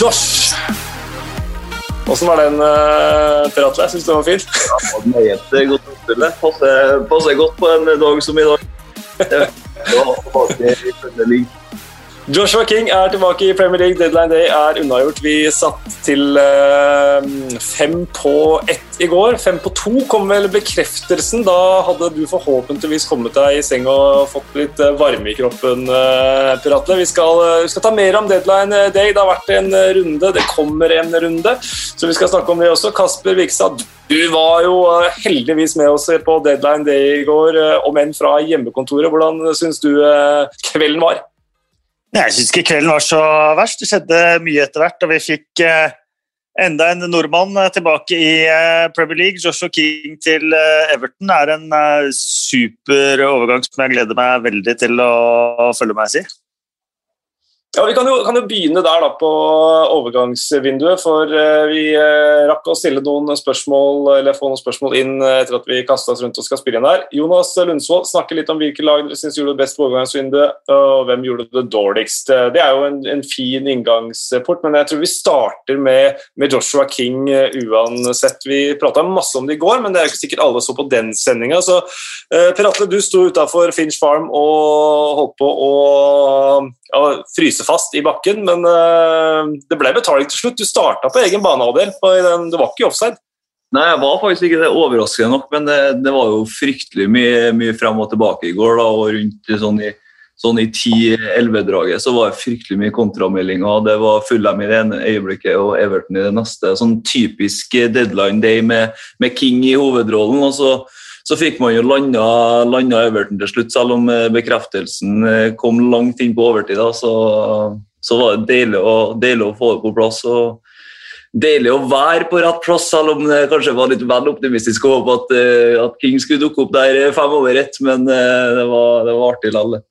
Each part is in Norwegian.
Josh. Åssen var den, uh, Per Atle? Syns du den var fin? Ja, meget godt oppfylle. Passer, passer godt på en dag som i dag. Joshua King er tilbake i Premier League. Deadline Day er unnagjort. Vi satt til uh, fem på ett i går. Fem på to kom vel bekreftelsen. Da hadde du forhåpentligvis kommet deg i seng og fått litt uh, varme i kroppen, uh, Piratle. Vi skal, vi skal, ta mer om Deadline Day. Det har vært en runde. Det kommer en runde, så vi skal snakke om det også. Kasper Vikstad, du var jo heldigvis med oss på Deadline Day i går, om enn fra hjemmekontoret. Hvordan syns du kvelden var? Jeg syns ikke kvelden var så verst. Det skjedde mye etter hvert. Og vi fikk eh, enda en nordmann eh, tilbake i eh, Premier League. Joshua King til Everton er en super overgang som jeg gleder meg veldig til å følge med, si. Ja, Vi kan jo, kan jo, begynne der da på overgangsvinduet. For uh, vi uh, rakk å stille noen spørsmål, eller få noen spørsmål inn uh, etter at vi kasta oss rundt og skal spille inn der. Jonas Lundsvold snakker litt om hvilke lag dere syns gjorde det best på overgangsvinduet, og hvem gjorde det dårligst. Det er jo en, en fin inngangsport, men jeg tror vi starter med, med Joshua King uansett. Vi prata masse om det i går, men det er jo ikke sikkert alle så på den sendinga. Så Per Atle, du sto utafor Finch Farm og holdt på å ja, fryse fast i bakken, men uh, det ble betaling til slutt. Du starta på egen banehalvdel, du var ikke i offside. Nei, jeg var faktisk ikke det, overraskende nok, men det, det var jo fryktelig mye, mye frem og tilbake i går. Da, og rundt sånn i, sånn i 10-11-draget så var det fryktelig mye kontrameldinger. Det var Fulham i det ene øyeblikket og Everton i det neste. Sånn typisk deadline day med, med King i hovedrollen. og så så fikk man jo landa, landa Everton til slutt, selv om eh, bekreftelsen eh, kom langt inn på overtid. Så, så, var det deilig å, deilig å, få det på plass. og Deilig å være på rett plass, selv om det kanskje var litt vel optimistisk å håpe at, eh, at, King skulle dukke opp der fem over ett, men det var, det var artig likevel.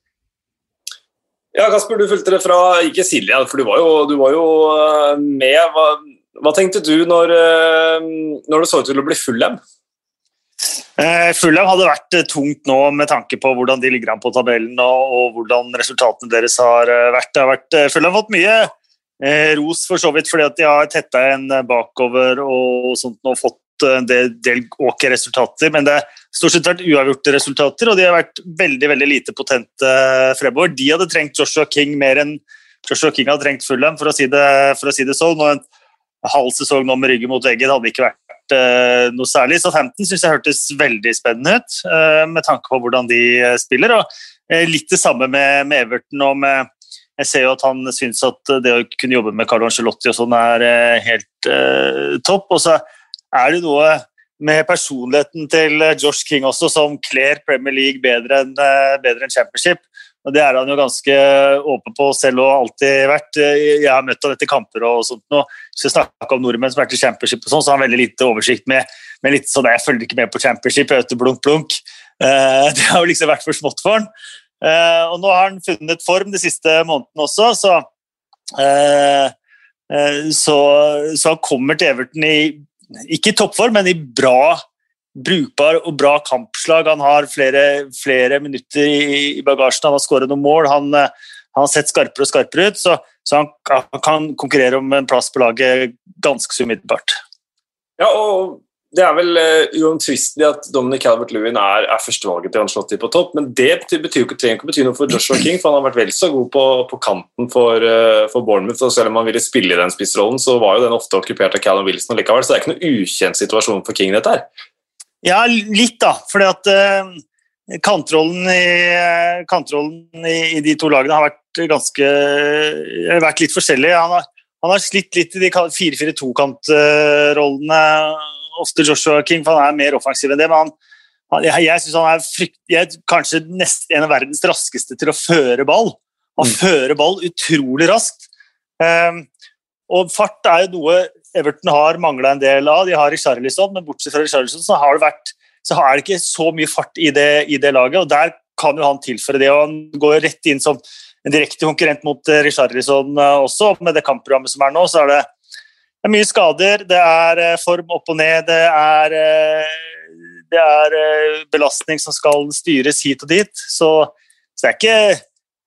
Ja, Kasper, du fulgte det fra ikke Silja, for du var jo, du var jo med. Hva, hva, tenkte du når, når det så ut til å bli full M? Eh, Fulham hadde vært eh, tungt nå med tanke på hvordan de ligger an på tabellen og, og hvordan resultatene deres har eh, vært. Det har vært Fulham har fått mye ros for så vidt fordi at de har tetta en bakover og sånt og fått en del, del ok resultater, men det har stort sett vært uavgjorte resultater, og de har vært veldig veldig lite potente fremover. De hadde trengt Joshua King mer enn Joshua King hadde trengt Fulham, for å si det, for å si det sånn. Og en halv sesong nå med ryggen mot veggen hadde ikke vært uh, noe særlig. Så 15 syns jeg hørtes veldig spennende ut, uh, med tanke på hvordan de uh, spiller. og Litt det samme med, med Everton. og med jeg ser jo at han syns at det å kunne jobbe med Carlo Angelotti og sånn er helt topp. Og så er det noe med personligheten til Josh King også som kler Premier League bedre enn en Championship. Og Det er han jo ganske åpen på selv og alltid vært. Jeg har møtt ham etter kamper og sånt nå. skal jeg snakker om nordmenn som har vært i championship, og sånn, så har han veldig lite oversikt med, med litt sånn, Jeg følger ikke med på championship, vet blunk, blunk. Uh, det har jo liksom vært for smått for han. Uh, og nå har han funnet form de siste månedene også, så, uh, så, så han kommer til Everton i ikke i toppform, men i bra brukbar og bra kampslag. Han har flere, flere minutter i, bagasjen, han har skåret noen mål. Han, eh, han, har sett skarpere og skarpere ut, så, så han, han, kan konkurrere om en plass på laget ganske så umiddelbart. Ja, og det er vel uh, uomtvistelig at Dominic Calvert-Lewin er, er førstevalget til Ancelotti på topp, men det betyr, betyr ikke, trenger ikke bety noe for Joshua King, for han har vært vel så god på, på kanten for, uh, for, Bournemouth. og Selv om han ville spille i den spissrollen, så var jo den ofte okkupert av Callum Wilson likevel, så det er ikke noe ukjent situasjon for King, dette her. Ja, litt, da. Fordi at uh, kantrollen, i, kantrollen i, i, de to lagene har vært ganske har vært litt forskjellig. Han har, han har slitt litt i de 4-4-2-kantrollene ofte Joshua King, for han er mer offensiv enn det. men han, jeg, jeg synes han er frykt, jeg, kanskje nest, en av verdens raskeste til å føre ball. Han mm. fører ball utrolig raskt. Um, og fart er jo noe Everton har mangla en del av. De har Richarlison, men bortsett fra Richarlison så har det, vært, så har det ikke så mye fart i det, i det, laget. og Der kan jo han tilføre det. og Han går rett inn som en direkte konkurrent mot eh, Richarlison eh, også. Med det kampprogrammet som er nå, så er det, det er mye skader. Det er eh, form opp og ned. Det er, det er belastning som skal styres hit og dit. Så, så det er ikke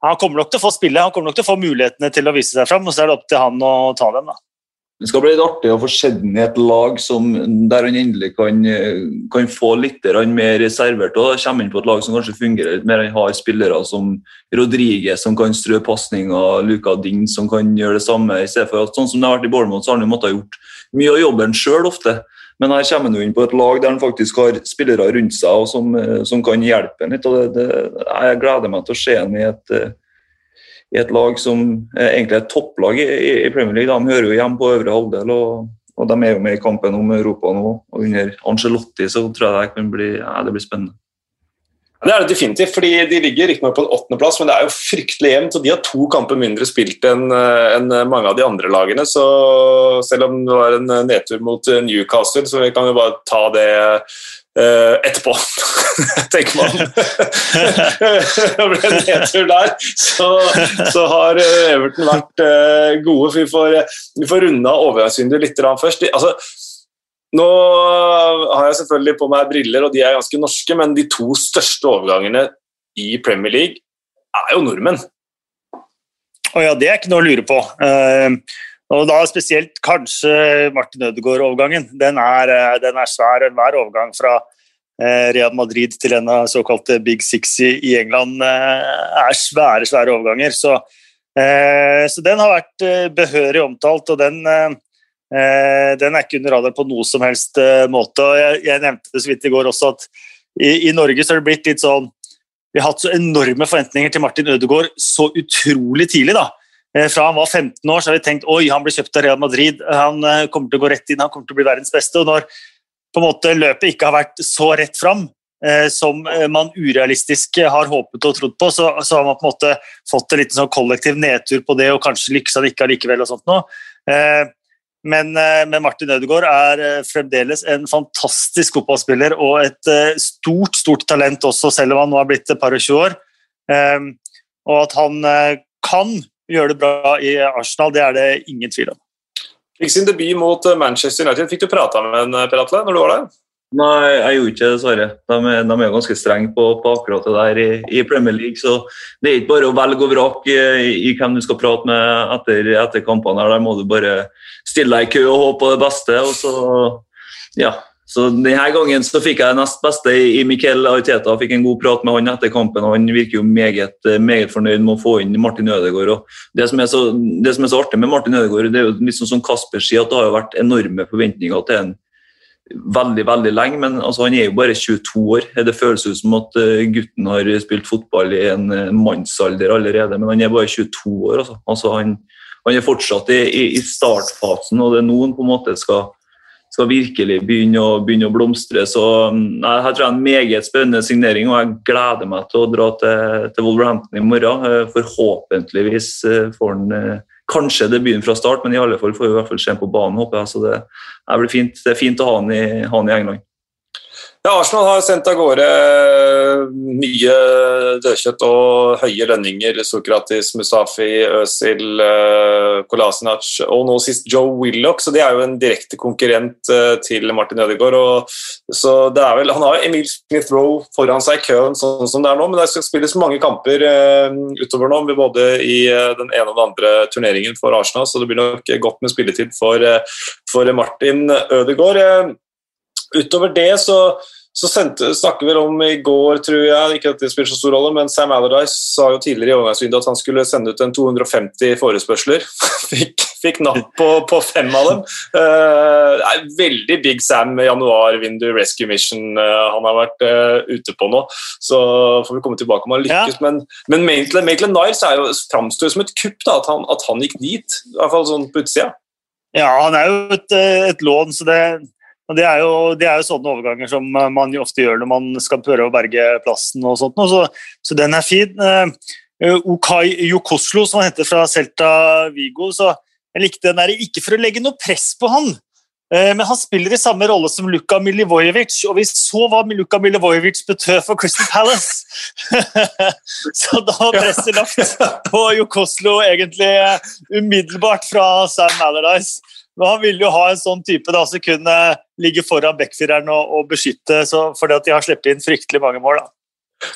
han kommer nok til å få spille, han kommer nok til å få mulighetene til å vise seg fram, og så er det opp til han å ta dem. da. Det skal bli litt artig å få sett ham i et lag som, der han endelig kan, kan få litt mer servert. og Kommer inn på et lag som kanskje fungerer litt mer. Han har spillere som Rodriguez som kan strø pasninger, Luka Ding som kan gjøre det samme. i stedet for at Sånn som det har vært i Bournemouth, så har han jo måttet gjort mye av jobben sjøl ofte. Men her kommer han inn på et lag der han faktisk har spillere rundt seg og som, som kan hjelpe ham litt. og det, det, Jeg gleder meg til å se ham i et i et lag som egentlig er et topplag i, i, Premier League. De hører jo hjemme på øvre halvdel, og, og, de er jo med i kampen om Europa nå. og Under Angelotti så tror jeg det kan bli, ja, det blir spennende. Det er det definitivt, fordi De ligger riktignok på en åttendeplass, men det er jo fryktelig jevnt. og De har to kamper mindre spilt enn en mange av de andre lagene. så Selv om det var en nedtur mot Newcastle, så vi kan jo bare ta det uh, etterpå, tenker man. det ble en nedtur der. Så, så, har eh, Everton vært uh, gode. Vi får, vi får runda overgangsvinduet litt først. Altså, nå har jeg selvfølgelig på meg briller, og de er ganske norske, men de to største overgangene i Premier League er jo nordmenn. Å ja, det er ikke noe å lure på. Uh, og da spesielt kanskje Martin Ødegaard-overgangen. Den, den, er svær. Enhver overgang fra uh, Real Madrid til en av såkalte Big Six i, England uh, er svære, svære overganger. Så, så den har vært behørig omtalt, og den Eh, den er ikke under radar på noe som helst eh, måte. og Jeg, jeg nevnte det så vidt i går også at i, i, Norge så har det blitt litt sånn Vi har hatt så enorme forventninger til Martin Ødegaard så utrolig tidlig. da. Eh, fra han var 15 år så har vi tenkt oi, han blir kjøpt av Real Madrid, han kommer til å gå rett inn, han kommer til å bli verdens beste. og Når på en måte løpet ikke har vært så rett fram som man urealistisk har håpet og trodd på, så, så har man på en måte fått en liten sånn kollektiv nedtur på det, og kanskje lykkes han ikke allikevel. og sånt nå. Men, eh, men, Martin Ødegaard er eh, fremdeles en fantastisk fotballspiller og et eh, stort stort talent også, selv om han nå har blitt et par og tjue år. Og at han kan gjøre det bra i Arsenal, det er det ingen tvil om. Fikk sin debut mot Manchester United. Fikk du prata med en Per Atle når du var der? Nei, jeg gjorde ikke det, dessverre. De, de er ganske strenge på, på, akkurat det der i, i, Premier League. Så det er ikke bare å velge og vrake i, i, hvem du skal prate med etter, etter kampene. Der må du bare stille deg i kø og håpe på det beste. og så, ja. Så denne gangen så fikk jeg nest beste i, Miquel Ariteta. Fikk en god prat med han etter kampen. og Han virker jo meget, meget fornøyd med å få inn Martin Ødegaard. Det, som så, det, som er så, artig med Martin Ødegaard, det er jo liksom som Kasper sier, at det har jo vært enorme forventninger til en veldig veldig lenge, men altså, han er jo bare 22 år. Det føles ut som at uh, gutten har spilt fotball i en mannsalder allerede, men han er bare 22 år. Altså. Altså, han, han, er fortsatt i, i, i, startfasen, og det er nå han på en måte skal, skal virkelig begynne å, begynne å blomstre. Så jeg, jeg tror det er en meget spennende signering, og jeg gleder meg til å dra til, til Wolverhampton i morgen. Uh, forhåpentligvis får han kanskje debuten fra start, men i alle fall får vi i hvert fall se på banen, håper jeg. Så det, det blir fint. Det er fint å ha han i, ha han i England. Ja, Arsenal har sendt av gårde mye dødkjøtt og høye lønninger. Sokratis, Mustafi, Øzil, eh, Kolasinac og nå sist Joe Willoch. Så det er jo en direkte konkurrent eh, til Martin Ødegaard. Så det er vel, han har Emil Smith-Roe foran seg i køen sånn som det er nå, men det skal spilles mange kamper utover nå, både i den ene og den andre turneringen for Arsenal, så det blir nok godt med spilletid for, for Martin Ødegaard. Utover det så, så sendte, snakker vi om i går, tror jeg, ikke at det spiller så stor rolle, men Sam Allardyce sa jo tidligere i overgangsvinduet at han skulle sende ut en 250 forespørsler. fikk, fikk napp på, på, fem av dem. Uh, veldig Big Sam januar-vindu rescue mission uh, han har vært uh, ute på nå. Så får vi komme tilbake om han lykkes. Ja. Men, men Maitland Niles framstår som et kupp, da, at han, at han gikk dit. I hvert fall sånn på utsida. Ja, han er jo et, et lån, så det og det er, jo, det er, jo, sånne overganger som eh, man ofte gjør når man skal prøve å berge plassen. og sånt, så, så, den er fin. Uh, Okai Jokoslo, som han heter fra Celta Vigo, så jeg likte den der, ikke for å legge noe press på han, men han spiller i samme rolle som Luka Milivojevic, og vi så hva Luka Milivojevic betød for Crystal Palace. så da var presset lagt på Jokoslo egentlig umiddelbart fra Sam Allardyce. Men han ville jo ha en sånn type da, som kunne ligge foran backfireren og, og beskytte, så, fordi at de har sluppet inn fryktelig mange mål. da.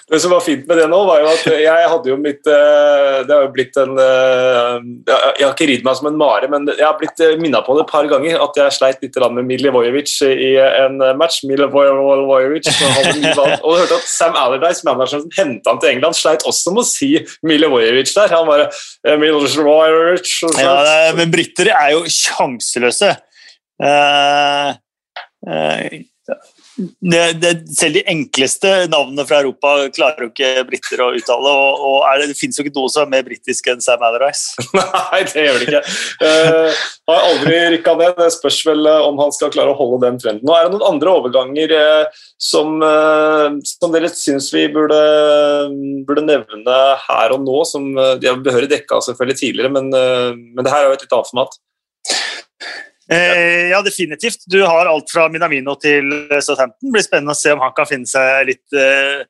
Det som var fint med det nå, var jo at jeg hadde jo mitt eh, Det har jo blitt en eh, Jeg har ikke ridd meg som en mare, men jeg har blitt eh, minna på det et par ganger at jeg sleit litt med Milivojevic i en match. Milivojevic Og du hørte at Sam Allardyce, manageren som henta han til England, sleit også med å si Milivojevic der. Han bare Milivojevic ja, Men briter er jo sjanseløse. Uh, uh, det, det, selv de enkleste navnene fra Europa klarer jo ikke briter å uttale. og, og det, det finnes jo ikke noe som er mer britisk enn Sam Allardyce. Nei, det gjør det ikke. Uh, har aldri rykka ned. Det spørs vel eh, om han skal klare å holde den trenden. Nå Er det noen andre overganger uh, som, uh, som, dere syns vi burde, burde, nevne her og nå? som De har behørig dekka selvfølgelig tidligere, men, men det her er jo et litt annet format. Eh, ja, definitivt. Du har alt fra Minamino til Southampton. Det blir spennende å se om han kan finne seg litt eh,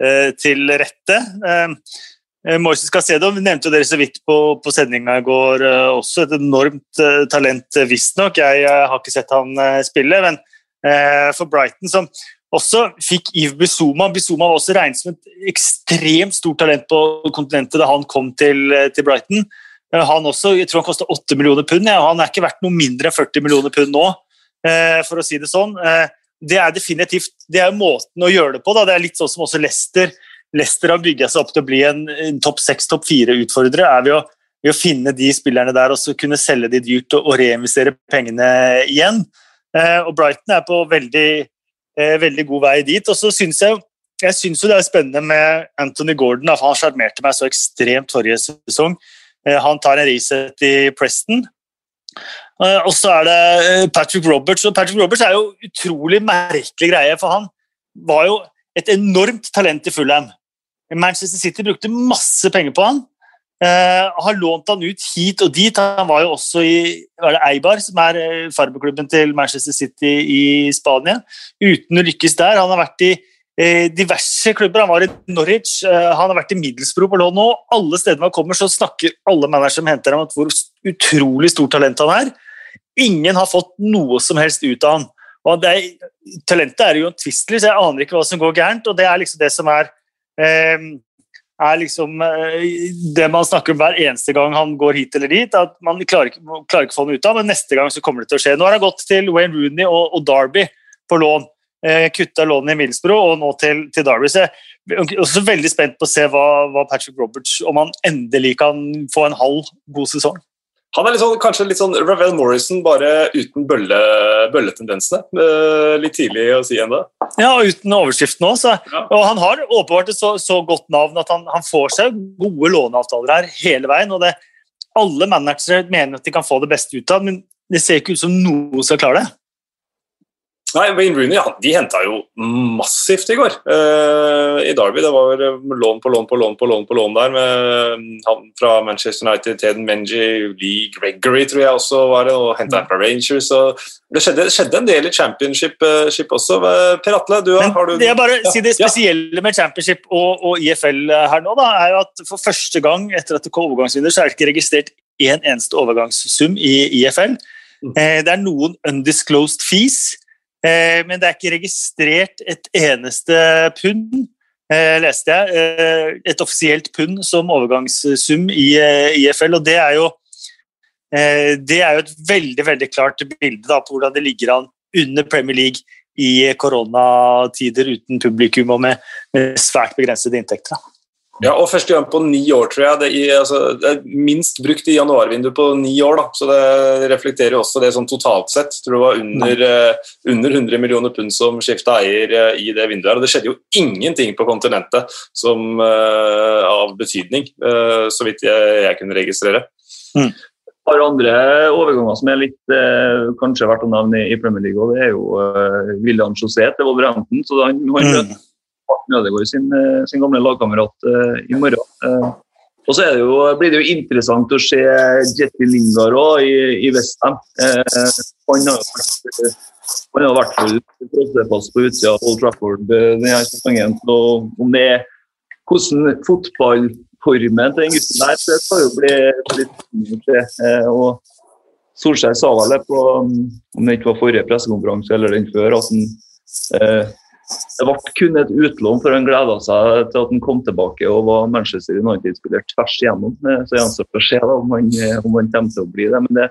eh til rette. Eh, eh Moises Casedo nevnte jo dere så vidt på, på sendinga i går eh, også. Et enormt eh, talent, visstnok. Jeg har ikke sett han spille. Men for Brighton, som også fikk Yves Bizuma Bizuma var også regnet som et ekstremt stort talent på kontinentet da han kom til, til Brighton. Eh, han også, jeg tror han koster 8 millioner pund. Ja, han er ikke verdt noe mindre enn 40 millioner pund nå, eh, for å si det sånn. Eh, det er definitivt det er måten å gjøre det på. Da. Det er litt sånn som også Leicester. Leicester har bygga seg opp til å bli en, en topp seks, topp fire-utfordrere. er ved å, ved å, finne de spillerne der og så kunne selge de dyrt og, og reinvestere pengene igjen. og Brighton er på veldig, veldig god vei dit. Og så syns jeg jeg syns det er spennende med Anthony Gordon. Han sjarmerte meg så ekstremt forrige sesong. Eh, han tar en reset i Preston. Eh, og så er det eh, Patrick Roberts. og Patrick Roberts er jo utrolig merkelig greie, for han var jo et enormt talent i Fulham. Manchester City brukte masse penger på han. Uh, har lånt han ut hit og dit. Han var jo også i Eibar, som er farbeklubben til Manchester City i Spania, uten å lykkes der. Han har vært i diverse klubber. Han var i Norwich, eh, han har vært i Middlesbrough på lån nå. Alle steder han kommer, så snakker alle managere som henter ham, om hvor utrolig stort talent han er. Ingen har fått noe som helst ut av han. Og er, talentet er uomtvistelig, så jeg aner ikke hva som går gærent. og Det er liksom det som er, eh, er liksom, det man snakker om hver eneste gang han går hit eller dit. at Man klarer ikke, klarer ikke å få ham ut av men neste gang så kommer det til å skje. Nå har han gått til Wayne Rooney og, og Derby på lån. Eh, kutta lånet i Middlesbrough og nå til, til Derby. Så jeg er også veldig spent på å se hva, hva, Patrick Roberts Om han endelig kan få en halv god sesong. Han er litt sånn, kanskje litt sånn Ravel Morrison, bare uten bølle, bølletendensene. Eh, litt tidlig å si ennå. Ja, uten overskriften òg. Ja. Og han har åpenbart et så, så, godt navn at han, han, får seg gode låneavtaler her hele veien. og det, Alle managere mener at de kan få det beste ut av men det ser ikke ut som noen skal klare det. Nei, Wayne Rooney de henta jo massivt i går uh, i Derby. Det var lån på lån på lån på lån på lån der med mm, han fra Manchester United, Ted Menji, Lee Gregory tror jeg også var det, og henta han fra Rangers. Det skjedde, skjedde, en del i championship uh, også. Per Atle, du Men, har du Det jeg bare ja, si det spesielle ja. med championship og, og, IFL her nå, da, er jo at for første gang etter at det kom overgangsvinner, så er det ikke registrert én eneste overgangssum i IFL. Mm. Eh, det er noen undisclosed fees. Eh, men det er ikke registrert et eneste pund, eh, leste jeg. Eh, et offisielt pund som overgangssum i IFL, og det er jo det er jo et veldig veldig klart bilde da, på hvordan det ligger an under Premier League i koronatider uten publikum og med, med svært begrensede inntekter. Da. Ja, og første gang på ni år, tror jeg. Det, er, altså, det er minst brukt i januarvinduet på ni år. da, så Det reflekterer også det sånn totalt sett. Jeg tror det var under, uh, under 100 millioner pund som skifta eier uh, i det vinduet. her, og Det skjedde jo ingenting på kontinentet som, uh, av betydning, så vidt jeg, jeg kunne registrere. Mm. Et par andre overganger som er litt kanskje verdt å nevne i Premier League, og det er jo William José til Wolverhampton. så han, han mm Martin Ødegaard sin, eh, sin, gamle lagkamerat uh, i morgen. Uh, og så det jo, blir det jo interessant å se Jetty Lingard også, i, i. Uh, han har jo han har vært hvert på utsida av Old Trafford denne sesongen. Og om det er hvordan fotballformen til den gutten der, det skal jo bli litt se. Og Solskjær sa vel det på om det ikke var forrige pressekonferanse eller den før, at han det ble kun et utlån, for han gleda seg til at han kom tilbake og var Manchester United-spiller tvers igjennom. Eh, så gjenstår å se om han, om han kommer til å bli det. Men det,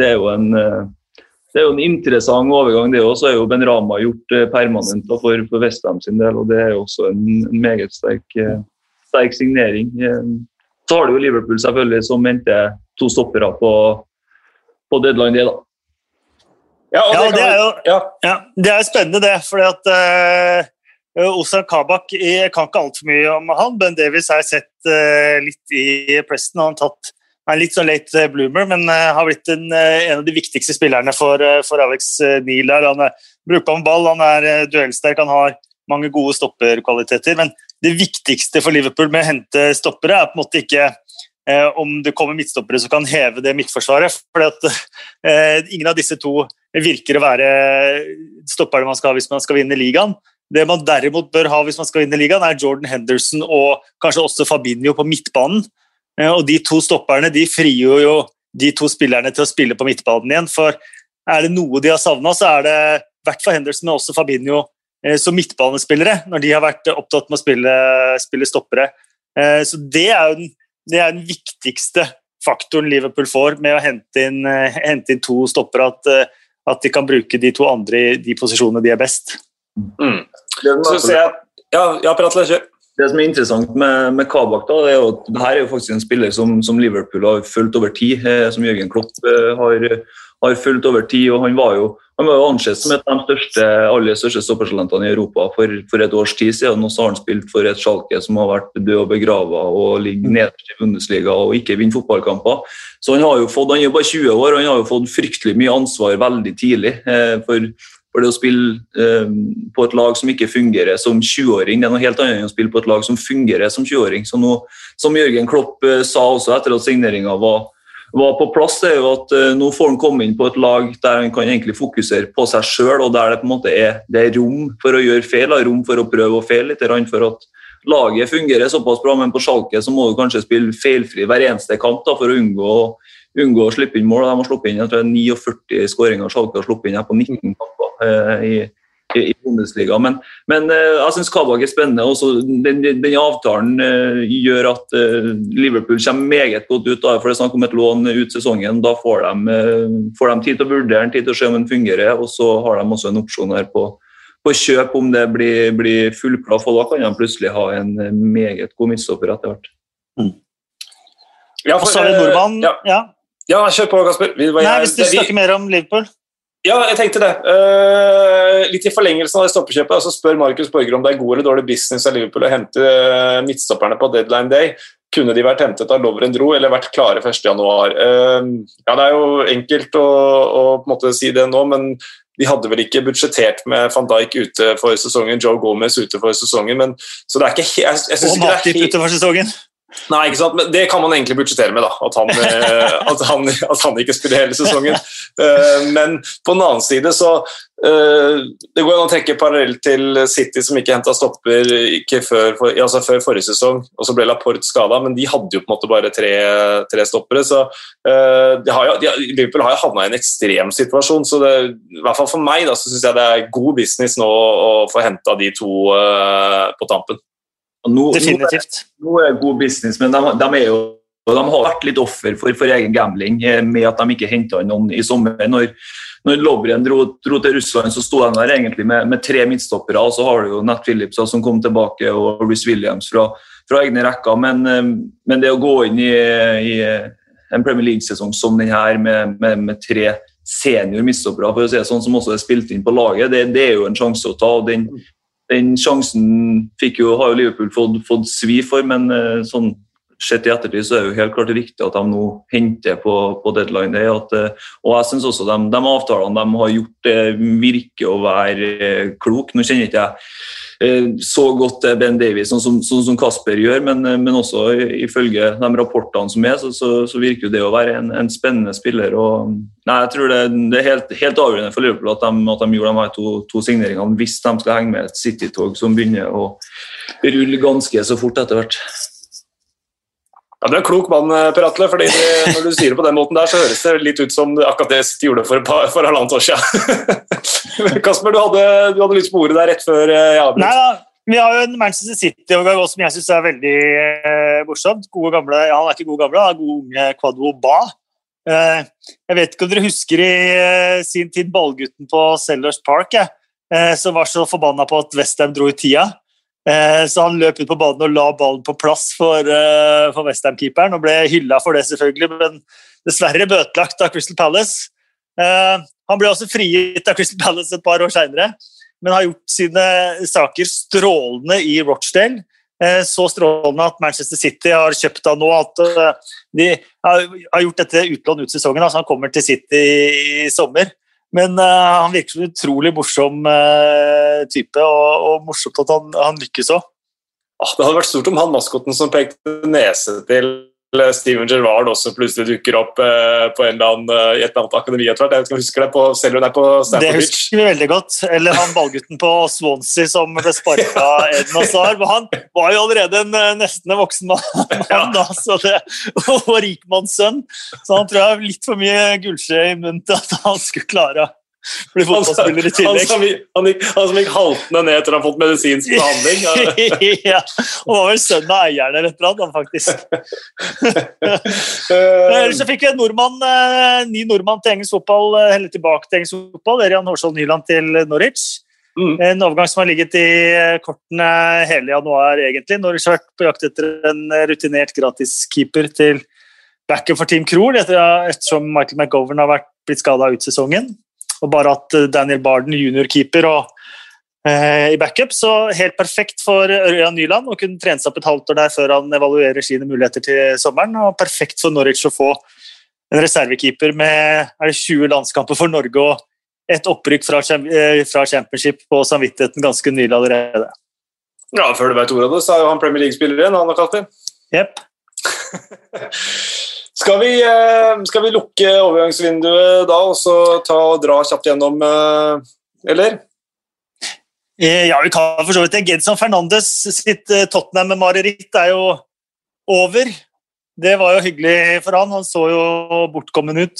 det er jo en det er jo en interessant overgang. det også. er jo Ben Rama gjort permanent for, for Westham sin del, og det er jo også en, en meget sterk, sterk, signering. Så har du jo Liverpool selvfølgelig, som henter to stoppere på, på deadline day. da. Ja, det, ja, det, er jo ja. Ja, det er spennende, det. fordi at uh, Ozan Kabak Jeg kan ikke altfor mye om han. Ben Davies har jeg sett uh, litt i Preston. Han har tatt er litt sånn late bloomer, men uh, har blitt en, en, av de viktigste spillerne for, for Alex Neal. Han er brukbar med ball, han er duellsterk, han har mange gode stopperkvaliteter. Men det viktigste for Liverpool med å hente stoppere er på en måte ikke eh, om det kommer midtstoppere som kan heve det midtforsvaret. for eh, Ingen av disse to virker å være stopperne man skal ha hvis man skal vinne ligaen. Det man derimot bør ha hvis man skal vinne ligaen, er Jordan Henderson og kanskje også Fabinho på midtbanen. Eh, og De to stopperne de frigjør jo de to spillerne til å spille på midtbanen igjen. For er det noe de har savna, så er det i hvert fall Henderson, men også Fabinho Eh, som midtbanespillere, når de har vært opptatt med å spille, spille stoppere. Eh, så det er jo den, det er den viktigste faktoren Liverpool får med å hente inn, eh, hente inn to stoppere. At, at, de kan bruke de to andre i de posisjonene de er best. Mm. Så ser jeg Ja, ja prat, kjør. Det som er interessant med, med Kabak, da, er jo at det her er jo faktisk en spiller som, som Liverpool har fulgt over tid. Som Jørgen Klopp har, har fulgt over tid. og Han var jo han var jo ansett som et av de største, aller største stoppertalentene i Europa for, for, et års tid siden. Og så har han spilt for et Schalke som har vært død og begrava og ligger nederst i Bundesliga og ikke vinner fotballkamper. Så han har jo fått, han er bare 20 år og han har jo fått fryktelig mye ansvar veldig tidlig. Eh, for, for, det å spille eh, på et lag som ikke fungerer som 20-åring, det er noe helt annet enn å spille på et lag som fungerer som 20-åring. Så nå, Som Jørgen Klopp eh, sa også etter at signeringa var var på plass, er jo at uh, nå får han komme inn på et lag der han kan egentlig fokusere på seg sjøl, og der det på en måte er, det er rom for å gjøre feil, og rom for å prøve å feile litt. For at laget fungerer såpass bra, men på Schalke så må du kanskje spille feilfri hver eneste kamp da, for å unngå, unngå, å slippe inn mål. De har sluppet inn jeg tror 49 skåringer Schalke har sluppet inn her på 19 kamper. eh, i i Bundesliga. Men, men eh, jeg syns Kabak er spennende. Også den, den, avtalen uh, gjør at uh, Liverpool kommer meget godt ut. Da, for det er snakk om et lån ut sesongen. Da får de, får de, tid til å vurdere tid til å se om den fungerer. Og så har de også en opsjon her på, på kjøp om det blir, blir fullklaff. Og da kan de plutselig ha en meget god midtstopper etter hvert. Mm. Ja, for, og så er det nordmann. Ja. ja. ja kjør på, Kasper. Nei, hvis du snakker mer om Liverpool. Ja, jeg tenkte det. Uh, litt i forlengelsen av det stoppekjøpet så spør Markus Borger om det er god eller dårlig business av Liverpool å hente uh, midtstopperne på deadline day. Kunne de vært hentet av Lovren dro eller vært klare 1.1.? Uh, ja, det er jo enkelt å, å, på en måte si det nå, men de hadde vel ikke budsjettert med van Dijk ute for sesongen, Joe Gomez ute for sesongen. Men, så det er ikke jeg, jeg Og Matip ute for sesongen. Nei, ikke sant? Men det kan man egentlig budsjettere med, da. At han, eh, at han, at han ikke spiller hele sesongen. Eh, men på den annen side så eh, Det går an å trekke parallell til City, som ikke henta stopper ikke før, altså før, forrige sesong, og så ble Laporte skada, men de hadde jo på en måte bare tre, tre stoppere. Så de har jo, de, Liverpool har jo havna i en ekstrem situasjon, så det, i hvert fall for meg da, så syns jeg det er god business nå å få henta de to på tampen. Nå, Definitivt. Nå er, det god business, men de, de, jo, de har vært litt offer for, for, egen gambling eh, med at de ikke henta noen i sommer. Når, når Lovren dro, dro, til Russland, så sto de der egentlig med, med tre midtstoppere. og Så har du jo Nat Phillips som kom tilbake, og Rhys Williams fra, fra, egne rekker. Men, eh, men, det å gå inn i, i en Premier League-sesong som denne med, med, med tre senior midtstoppere, for å si det sånn, som også er spilt inn på laget, det, det er jo en sjanse å ta. og den den sjansen jo, har jo Liverpool fått, fått svi for, men eh, sånn sett i ettertid så er det jo helt klart riktig at de nå henter på, på deadline day. At, eh, og jeg syns også de, de, avtalene de har gjort, det virker å være eh, klok. Nå kjenner ikke jeg så godt Ben Davies, sånn som, sånn som Kasper gjør, men, eh, men, også ifølge de rapportene som er, så, så, så virker det å være en, en spennende spiller. Og, nei, jeg tror det, det er helt, helt, avgjørende for Liverpool at de, at de gjorde de to, to, signeringene hvis de skal henge med et City-tog som begynner å rulle ganske så fort etter hvert. Ja, Du er en klok mann, eh, Per Atle. fordi det, Når du sier det på den måten der, så høres det litt ut som akkurat det du gjorde for, par, for halvannet år siden. Kasper, du hadde, du hadde lyst på ordet der rett før jeg avbrøt. Nei da, vi har jo en Manchester City-overgang som jeg syns er veldig eh, morsomt. Gode gamle, ja, Han er ikke god gamle, han er god unge Quadro Ba. Eh, jeg vet ikke om dere husker i eh, sin tid ballgutten på Sellers Park, eh, eh, som var så forbanna på at Westham dro i tida. Eh, Så han løp ut på banen og la ballen på plass for, eh, for Westham-keeperen og ble hylla for det, selvfølgelig, men dessverre bøtelagt av Crystal Palace. Eh, Han ble også frigitt av Crystal Palace et par år seinere, men har gjort sine saker strålende i Rochdale. Så strålende at Manchester City har kjøpt han nå. At de har gjort dette utlån ut sesongen. Altså han kommer til City i sommer. Men uh, han virker som en utrolig morsom uh, type, og, og morsomt at han, han lykkes òg. Ah, det hadde vært stort om han maskoten som pekte nese til Steven Gerrard også plutselig dukker opp eh, på en eller annen, eh, i et eller annet akademi etter hvert. Jeg vet ikke om du husker det på, selv om det er på Det Stamford Beach. husker vi veldig godt. Eller han ballgutten på Swansea som ble sparka av Eden Hazard. men Han var jo allerede en eh, nesten en voksen mann, Ja. da, så det, og rikmannssønn. Så han tror jeg har litt for mye gullskje i munnen til at han skulle klare å bli Han, som- fotballspiller i han, tillegg. som, gikk- han, gikk, han som gikk haltende ned etter å ha fått medisinsk behandling. Ja. og var vel sønn av eieren eller et eller annet, han, faktisk. Eh, Ellers så fikk vi en nordmann, eh, ny nordmann til engelsk fotball, heller eller tilbake til engelsk fotball. Erian Hårskjold Nyland til Norwich. Mm. En overgang som har ligget i eh, kortene hele januar, egentlig. Norwich har vært på jakt etter en eh, rutinert gratiskeeper til backup for Team Krohl, etter, ettersom Michael McGovern har vært, blitt skada ut sesongen. Og bare hatt eh, Daniel Barden juniorkeeper og eh, i backup, så helt perfekt for Ørjan Nyland å kunne trene seg opp et halvt år der før han evaluerer sine muligheter til sommeren. Og perfekt for Norwich å få en reservekeeper med er det 20 landskamper for Norge og et opprykk fra, eh, fra championship på samvittigheten ganske nylig allerede. Ja, Før du vet ordet av det, så er jo han Premier League-spiller igjen. han har kalt det. Skal vi, eh, skal vi lukke overgangsvinduet da, og så ta og dra kjapt gjennom, eh, eller? Eh, Ja, vi kan for så vidt det. Gedson Fernandes sitt Tottenham-mareritt er jo over. Det var jo hyggelig for han. Han så jo bortkommen ut.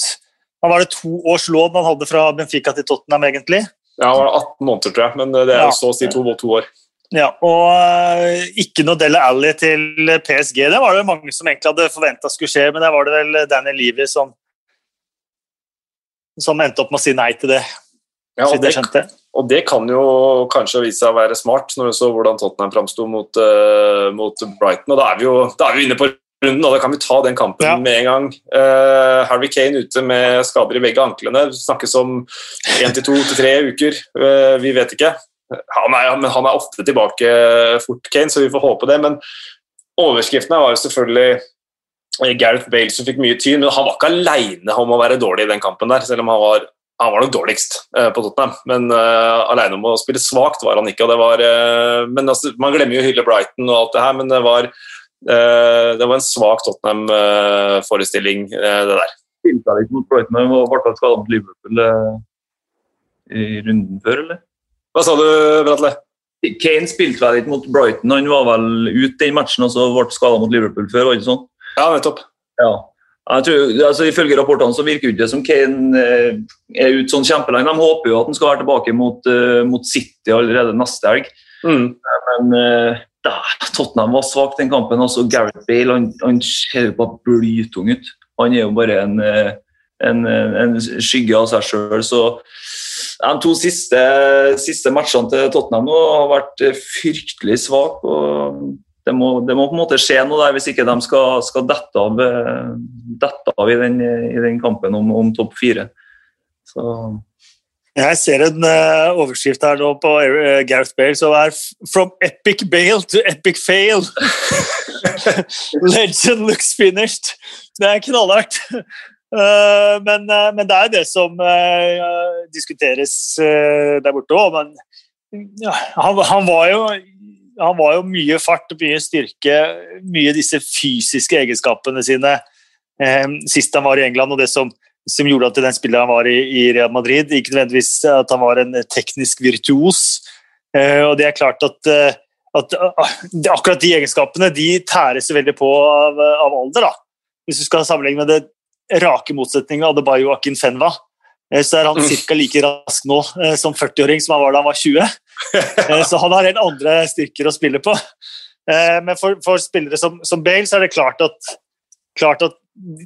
Han var det to års lån han hadde fra Benfica til Tottenham, egentlig. Ja, han var 18 måneder, tror jeg, men det er jo så å si to, to år. Ja, og eh, ikke noe Dele Alli til PSG. Det var det mange som egentlig hadde forventa skulle skje, men der var det vel Daniel Levy som, som endte opp med å si nei til det. Ja, og, det og det kan jo kanskje vise seg å være smart, når du så hvordan Tottenham framsto mot, uh, mot Brighton. Og da er vi jo er vi inne på runden, og da kan vi ta den kampen Ja. med en gang. Uh, Harry Kane ute med skader i begge anklene. Snakkes om én til to til tre uker. Uh, vi vet ikke. Han er, men han er ofte tilbake fort, Kane, så vi får håpe det. Men overskriftene var jo selvfølgelig eh, Gareth Bale som fikk mye tyn, men han var ikke aleine om å være dårlig i den kampen der, selv om han var han var nok dårligst eh, på Tottenham, men uh, alene om å spille svakt var han ikke. var, uh, men altså, Man glemmer jo å hylle Brighton og alt det her, men det var, uh, det var en svak Tottenham-forestilling, det der. Spilte litt mot Brighton, og ble skadet mot Liverpool i runden før, eller? Hva sa du, Bratle? Kane spilte vel ikke mot Brighton, han var vel ute den matchen og så ble skadet mot Liverpool før, var det ikke sånn? Ja, nettopp. Ja. Jeg tror, altså Ifølge rapportene så virker det ikke som Kane eh, er ute sånn kjempelenge. De håper jo at han skal være tilbake mot, eh, mot City allerede neste helg. Mm. Men eh, da, Tottenham var svak den kampen. altså Gareth Bale han, han ser jo bare blytung ut. Han er jo bare en, en, en skygge av seg sjøl. De to siste, siste matchene til Tottenham nå har vært fryktelig svake. og det må, det må på en måte skje noe der hvis ikke de skal, skal dette, av, dette av i den, i den kampen om, om topp fire. Så Jeg ser en uh, overskrift her nå på eh, Gareth Bale som er 'From epic Bale to epic fail'. Legend looks finished. Det er knallhardt. Eh, men, eh, men det er det som eh, diskuteres der borte òg. Men han, han, var jo, han var jo mye fart, mye styrke, mye disse fysiske egenskapene sine sist han var i England, og det som som gjorde at den spilleren var i, i Real Madrid. Ikke nødvendigvis at han var en teknisk virtuos. Og det er klart at, at akkurat de egenskapene de tæres veldig på av, av alder. da. Hvis du skal sammenligne med det rake motsetningen av Adebayo og Akin Fenwa, så er han ca. like rask nå som 40-åring som han var da han var 20. Så han har helt andre styrker å spille på. Men for, for spillere som, som, Bale så er det klart at, klart at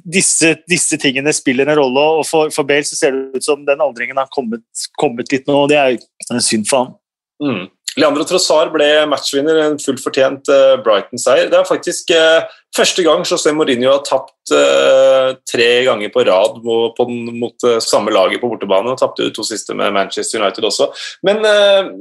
disse, disse, tingene spiller en rolle. og For, for Bale så ser det ut som den aldringen har kommet, kommet litt nå. og Det er en synd for ham. Mm. Leandro Trossar ble matchvinner, en fullt fortjent uh, Brighton-seier. Det er faktisk uh, første gang José Mourinho har tapt uh, tre ganger på rad mot, samme laget på bortebane. og Tapte to siste med Manchester United også. Men,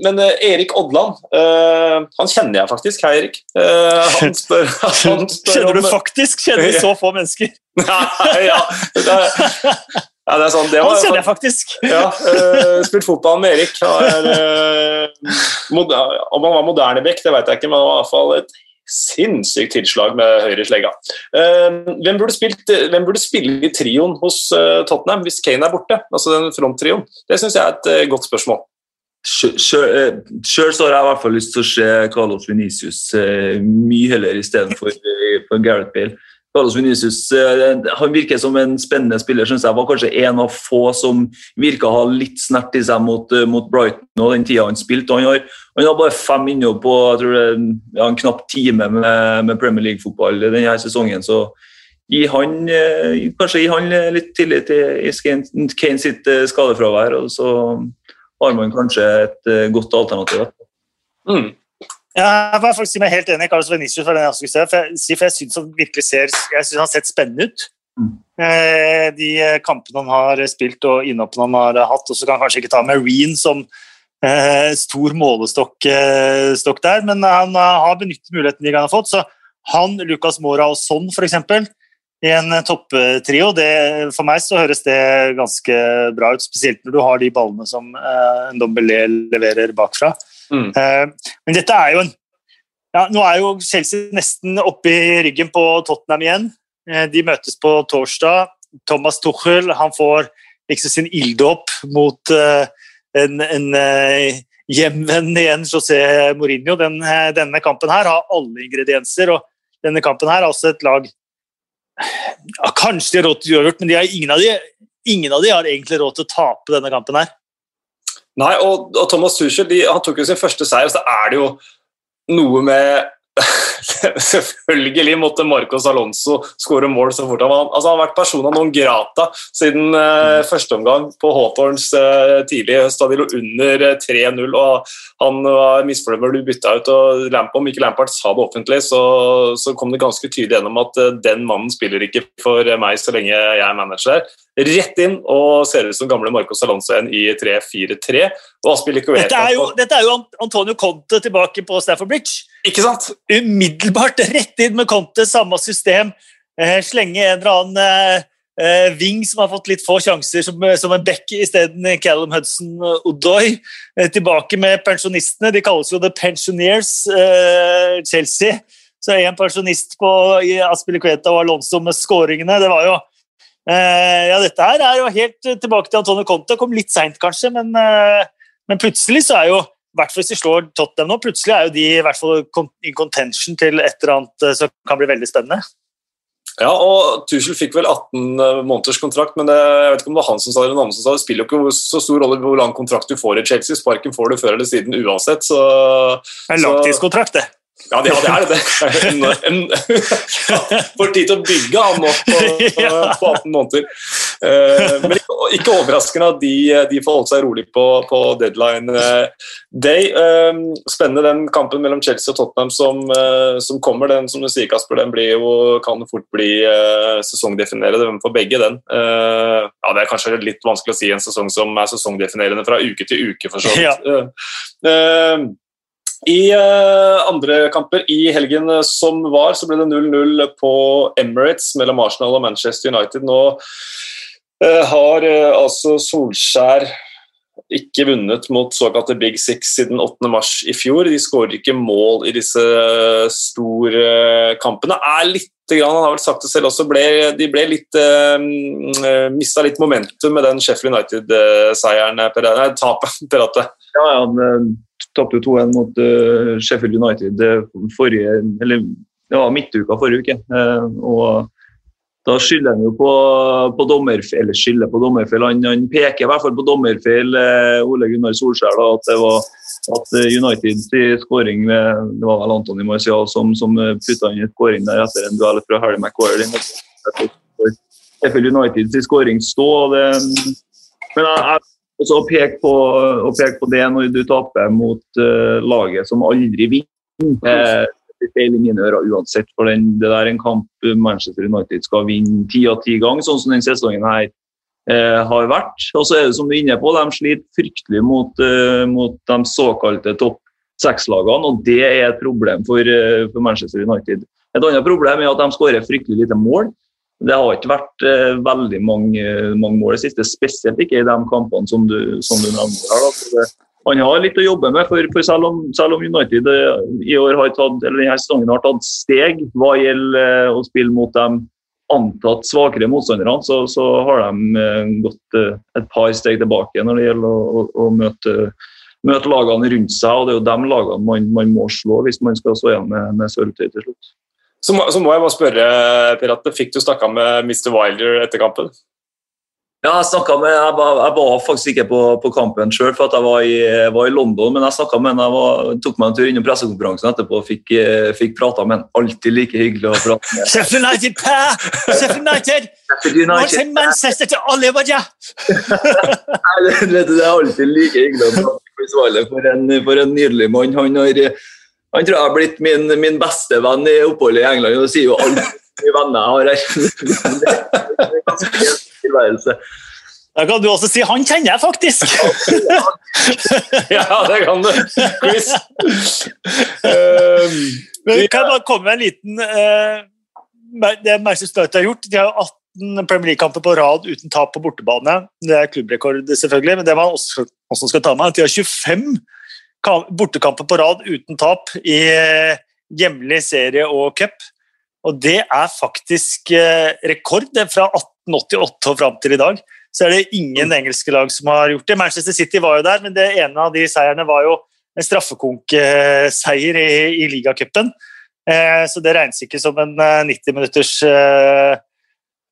men Erik Odland, han kjenner jeg faktisk. Hei, Erik. han spør, han spør Kjenner du faktisk? Kjenner så få mennesker? Nei, ja. Ja, det er sånn, det var, Han kjenner jeg faktisk. Ja, uh, Spilt fotball med Erik. Er, uh, om han var moderne bekk, det vet jeg ikke, men han var i hvert fall et sinnssykt tilslag med høyre slegga. Uh, hvem, burde spilt, hvem burde spille i trioen hos Tottenham hvis Kane er borte? Altså den fronttrioen? Det syns jeg er et godt spørsmål. Sjøl har jeg i hvert fall lyst til å se Carlos Venicius mye heller istedenfor for Gareth Bale. Carlos Vinicius eh, han virker som en spennende spiller. Synes jeg var kanskje en av få som virka å ha litt snert i seg mot, eh, mot Brighton og den tida han spilte. Han har, han har bare fem innhopp på jeg tror det, ja, en knapp time med, med Premier League-fotball denne sesongen. så gi han, eh, kanskje gi han litt tillit i Kane sitt skadefravær, og så har man kanskje et godt alternativ. Mm. Jeg var faktisk meg helt enig i Carlos Venicius. For, jeg, for jeg, for jeg syns han virkelig ser Jeg synes han har sett spennende ut. Mm. Eh, de kampene han har spilt og innhoppene han har hatt. Og så kan han kanskje ikke ta Marine som eh, stor målestokk eh, der, men han har benyttet muligheten de har fått. Så han, Lucas Mora og Son f.eks. i en topptrio, for meg så høres det ganske bra ut. Spesielt når du har de ballene som eh, Ndombele leverer bakfra. Mm. Eh, men dette er jo en ja, Nå er jo Chelsea nesten oppe i ryggen på Tottenham igjen. Eh, de møtes på torsdag. Thomas Tuchel han får liksom sin ilddåp mot uh, en, en hjemvenn igjen, José Mourinho. Den, denne kampen her har alle ingredienser, og denne kampen her er også et lag ja, Kanskje de har råd til uavgjort, men har, ingen, av de, ingen av de har egentlig råd til å tape denne kampen her. Nei, og, og Thomas Tuchel de, han tok jo sin første seier, så er det jo noe med Selvfølgelig måtte Marcos Alonso skåre mål så fort han var altså, Han har vært persona non grata siden eh, mm. første omgang på Hawthorns eh, tidlig i høst, da de lå under 3-0. Eh, og Han var misfornøyd med å bli bytta ut. og Lamp, Om ikke Lampard sa det offentlig, så, så kom det ganske tydelig gjennom at eh, den mannen spiller ikke for meg så lenge jeg er manager rett inn og ser ut som gamle Marcos Alonso igjen i 3-4-3. Dette, er jo, dette er jo Antonio Conte tilbake på Stafford Bridge. Ikke sant? Umiddelbart rett inn med Conte, samme system. Eh, slenge en eller annen eh, eh Ving som har fått litt få sjanser, som, eh, som en back isteden Callum Hudson Odoi. Eh, tilbake med pensjonistene. De kalles jo The Pensioneers, eh, Chelsea. Så er en pensjonist på Aspilicueta og Alonso med skåringene. Det var jo Eh, ja, dette her er jo helt tilbake til Antonio Conte. Kom litt seint, kanskje, men, eh, men, plutselig så er jo hvert fall hvis de slår Tottenham nå, plutselig er jo de i hvert fall in contention til et eller annet eh, som kan bli veldig spennende. Ja, og Tuchel fikk vel 18 måneders kontrakt, men det, jeg vet ikke om det var han som sa det, eller noen som sa det. spiller jo ikke så stor rolle hvor lang kontrakt du får i Chelsea. Sparken får du før eller siden uansett. Så, en langtidskontrakt, det. Ja, det, ja, det er det. En, får tid til å bygge han nå på, på 18 måneder. Eh, men ikke, ikke overraskende at de, de forholdt seg rolig på, på, deadline eh, day. Eh, spennende den kampen mellom Chelsea og Tottenham som, som kommer. Den som du sier, Kasper, den jo, kan fort bli sesongdefinerende for begge. den. Ja, Det er kanskje litt vanskelig å si en sesong som er sesongdefinerende fra uke til uke, for så vidt. Ja. I uh, andre kamper i helgen eh, som var, så ble det 0-0 på Emirates mellom Arsenal og Manchester United. Nå uh, har uh, altså Solskjær ikke vunnet mot såkalte Big Six siden 8.3 i fjor. De skårer ikke mål i disse store kampene. Er litt han har vel sagt det selv også, ble, de ble litt uh, mista litt momentum med den Sheffield United-seieren, tapet, Per Atte. Ja, ja, tapte 2-1 mot uh, Sheffield United forrige, eller, ja, midtuka forrige uke. Uh, og da skylder han jo på, på dommerfeil, eller skylder på dommerfeil. Han, han, peker i hvert fall på dommerfeil, Ole Gunnar Solskjær, da, at det var at Uniteds skåring med, Det var vel Antony Marcial som, som putta inn et skåring der etter en duell fra Harry Maguire. Sheffield Uniteds skåring stå. Det, men jeg, jeg også å peke på, peke på det når du taper mot uh, laget som aldri vinner. Eh, det feil i mine ører uansett, for den, det der er en kamp Manchester United skal vinne ti av ti ganger, sånn som denne sesongen her eh, har vært. Og så er det som du er inne på, de sliter fryktelig mot, uh, mot de såkalte topp seks-lagene, og det er et problem for, for Manchester United. Et annet problem er at de skårer fryktelig lite mål. Det har ikke vært eh, veldig mange, mange, mål i siste, spesielt ikke i de kampene som du, som du nevner. her. Det, han har litt å jobbe med, for, for selv, om, selv, om, United eh, i år har tatt, eller denne sesongen har tatt steg hva gjelder eh, å spille mot de antatt svakere motstanderne, så, så har de eh, gått et par steg tilbake når det gjelder å, å, å møte, møte, lagene rundt seg. og Det er jo de lagene man, man må slå hvis man skal stå igjen med, med sølvtøy til slutt. Så må, så må, jeg bare spørre, Per, at fikk du snakka med Mr. Wilder etter kampen? Ja, jeg med, jeg var, jeg var, faktisk ikke på, på kampen sjøl, for jeg var, i, var, i, London. Men jeg med ham, tok meg en tur innom pressekonferansen etterpå og fikk, eh, fikk prata med ham. Alltid like hyggelig å prate med. Sheffield United, Per! Sheffield United! United. Manchester til Oliver, ja. det, det er alltid like hyggelig å prate med Chris Wilder. For en, for en nydelig mann. Han har han tror jeg har blitt min, min beste venn i oppholdet i England. Og sier jo alle mine venner har tilværelse. Da kan du også si 'han kjenner jeg faktisk'. ja, det kan du. Quiz. Um, Men kan jeg bare komme med en liten uh, Det Manchester United har gjort De har 18 Premier League-kamper på rad uten tap på bortebane. Det er klubbrekord, selvfølgelig, men det man også, også skal ta med, er at de har 25 bortekamper på rad uten tap i eh, hjemlig serie og cup. Og det er faktisk eh, rekord. Fra 1888 og fram til i dag så er det ingen engelske lag som har gjort det. Manchester City var jo der, men det ene av de seierne var jo en straffekonkseier i, i ligacupen. Eh, så det regnes ikke som en 90 minutters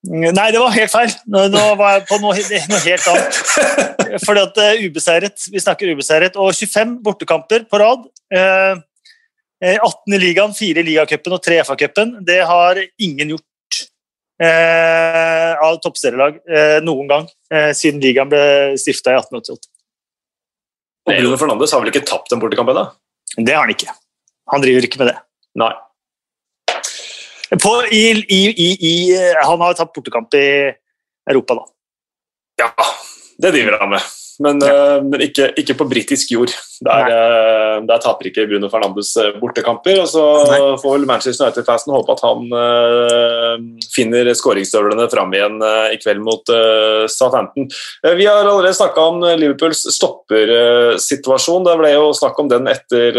Nei, det var helt feil. Nå, var jeg på noe, noe helt annet. Fordi at uh, ubeseiret, Vi snakker ubeseiret. Og 25 bortekamper på rad. Uh, eh, 18 eh, i ligaen, 4 i ligacupen og 3 i FA-cupen. Det har ingen gjort uh, av toppserielag noen gang siden ligaen ble stifta i 1888. Og Bruno Fernandes har vel ikke tapt en bortekamp ennå? Det har han ikke. Han driver ikke med det. Nei. På, i, i, i, han har tatt bortekamp i Europa, da. Ja, det driver han med men, ja. men ikke, ikke, på britisk jord. Der, eh, der, taper ikke Bruno Fernandes eh, bortekamper. og Så Nei. får vel Manchester United-fansen håpe at han uh, finner skåringsstøvlene fram igjen uh, i kveld mot uh, Southampton. vi har allerede snakka om Liverpools stoppersituasjon. Det ble jo snakk om den etter,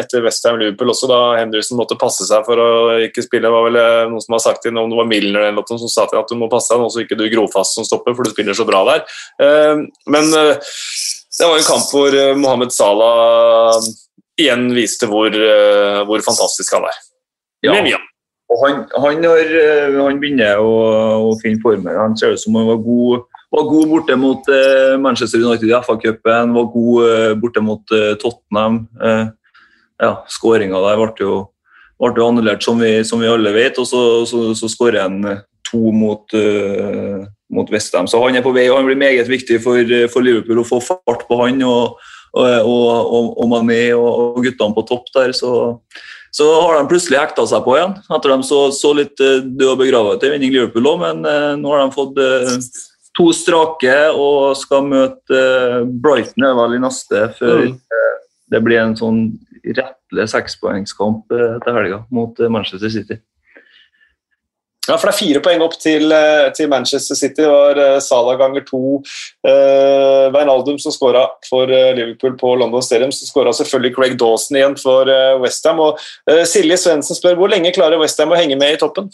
etter Westham-Liverpool også, da Henderson måtte passe seg for å ikke spille. Det var vel noen som har sagt til om det var Milner eller noe som sa til at du må passe deg nå så ikke du Grofast som stopper, for du spiller så bra der. men Eh, det var en kamp hvor eh, Mohammed Salah igjen viste hvor, eh, hvor fantastisk han er. Ja. Og han, han, har, han, begynner å, å finne former. Han ser ut som han var god, var god borte mot Manchester United i FA-cupen, var god borte mot Tottenham. ja, Skåringa der ble jo, ble jo annullert, som vi, som vi, alle vet, og så, så, så skårer han to mot, uh, mot Westham. Så han er på vei, og han blir meget viktig for, for Liverpool å få fart på han. og, og, og, og Mané og, guttene på topp der. Så, så har de plutselig hekta seg på igjen. Etter de så, så litt uh, død og begravet til vinning Liverpool òg, men eh, nå har de fått to strake og skal møte Brighton er vel i neste før mm. det blir en sånn rettelig sekspoengskamp til helga mot Manchester City. Ja, for Det er fire poeng opp til, eh, til Manchester City. Det var uh, Salah ganger to. Uh, Wijnaldum som skåra for uh, Liverpool på London Stadium. Så skåra selvfølgelig Craig Dawson igjen for Westham. Uh, Silje Svendsen spør hvor lenge klarer Westham å henge med i toppen?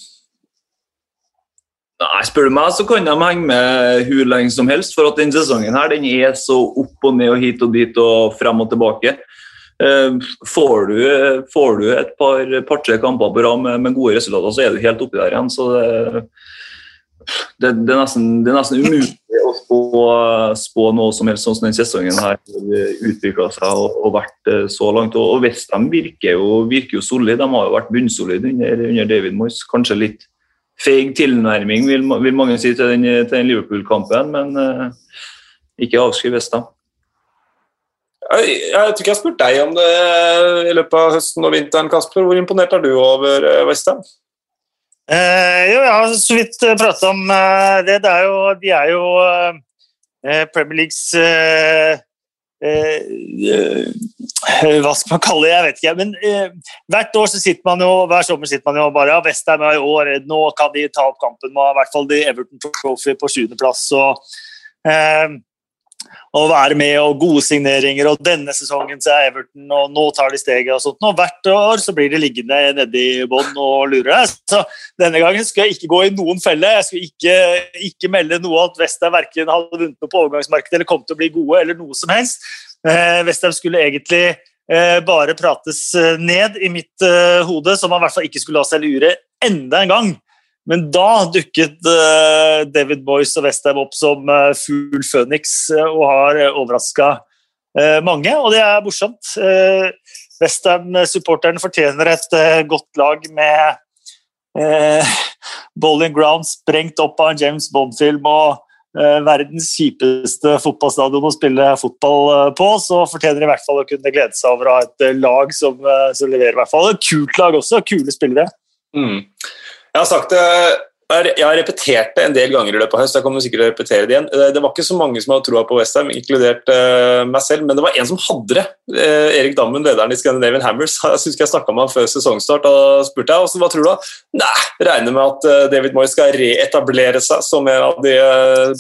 Nei, Spør du meg, så kan de henge med hvor lenge som helst. For at denne sesongen her, den er så opp og ned og hit og dit og frem og tilbake. Får du, får du et par par-tre kamper på rad med, med, gode resultater, så er du helt oppi der igjen. så det, det, det, er, nesten, det er nesten umulig å spå, spå, noe som helst sånn som denne sesongen her utvikla seg og, og, vært så langt. Og, og Westham virker jo, virker jo solid. De har jo vært bunnsolide under, under David Moyes. Kanskje litt feig tilnærming, vil, vil, mange si til den, den Liverpool-kampen, men uh, ikke avskriv Westham. Jeg, tror ikke jeg har spurt deg om det i løpet av høsten og vinteren, Kasper. Hvor imponert er du over eh, Westham? Eh, jo, jeg har så vidt eh, pratet om eh, det. det er jo, de er jo eh, Premier Leagues eh, Hva skal man kalle det? Jeg vet ikke. Men hvert år så sitter man jo hver sommer sitter man jo bare ja, Westham er i år, nå kan de ta opp kampen med i hvert fall de Everton Trophy på sjuendeplass. Eh, å være med og gode signeringer, og denne sesongen så er Everton, og nå tar de steget og sånt. Og hvert år så blir de liggende nedi bånn og lurer. Så denne gangen skal jeg ikke gå i noen felle. Jeg skal ikke, ikke melde noe at Westham verken hadde vunnet noe på overgangsmarkedet eller kom til å bli gode, eller noe som helst. Eh, Westham skulle egentlig eh, bare prates eh, ned i mitt eh, hode, så man i hvert fall ikke skulle la seg lure enda en gang. Men da dukket uh, David Boyce og Westham opp som uh, fugl føniks uh, og har uh, overraska mange, og det er morsomt. Uh, Westham-supporterne fortjener et godt lag med Bowling Ground sprengt opp av en James Bond-film og verdens kjipeste fotballstadion å spille fotball på, så fortjener de i hvert fall å kunne glede seg over å ha et lag som, som leverer i hvert fall et kult lag også, kule spillere. Mm. Jeg har sagt det jeg har repetert det en del ganger i løpet av høst. jeg kommer sikkert til å repetere Det igjen. Eh, det var ikke så mange som hadde troa på Westham, inkludert uh, meg selv, men det var en som hadde det. Uh, Erik Dammen, lederen i Scandinavian Hammers. Jeg synes jeg snakka med han før sesongstart. og spurte jeg, Hva tror du? da? Nei, Regner med at uh, David Moyes skal reetablere seg som en av de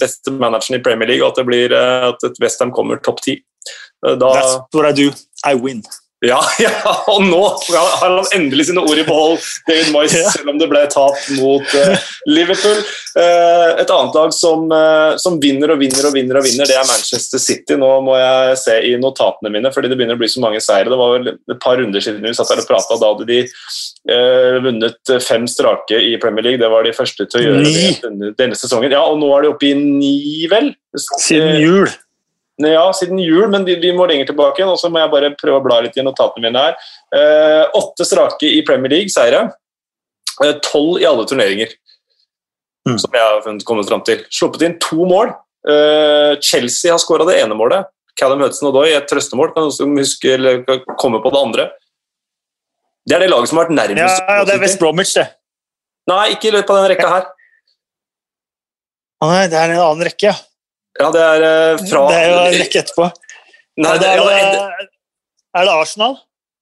beste managerne i Premier League, og at, det blir, at Westham kommer topp ti. Da That's what I do. I win. Ja, ja, og nå har han endelig sine ord i behold, David Moyes, ja. selv om det ble tap mot uh, Liverpool. Uh, et annet lag som, uh, som, vinner og vinner og vinner, og vinner, det er Manchester City. Nå må jeg se i notatene mine, fordi det begynner å bli så mange seire. Det var vel et par runder siden vi satt her og prata, da hadde de vunnet fem strake i Premier League. Det var de første til å gjøre ni. det denne, denne sesongen. Ja, og nå er de oppe i ni, vel? Siden jul. Ja, siden jul, men vi, vi må lenger tilbake. og så må jeg bare prøve å bla litt i notatene mine her. Eh, åtte strake i Premier League, seire. Eh, tolv i alle turneringer, mm. som jeg har kommet fram til. Sluppet inn to mål. Eh, Chelsea har skåra det ene målet. Callum Hudson og Doy et trøstemål. Kan huske eller komme på det andre? Det er det laget som har vært nærmest. Ja, ja det er West Bromwich, det. Nei, ikke i løpet av den rekka her. Nei, det er en annen rekke, ja. Ja, det er uh, fra Det er jo en rekke etterpå. Nei, det er, det, er, det Arsenal?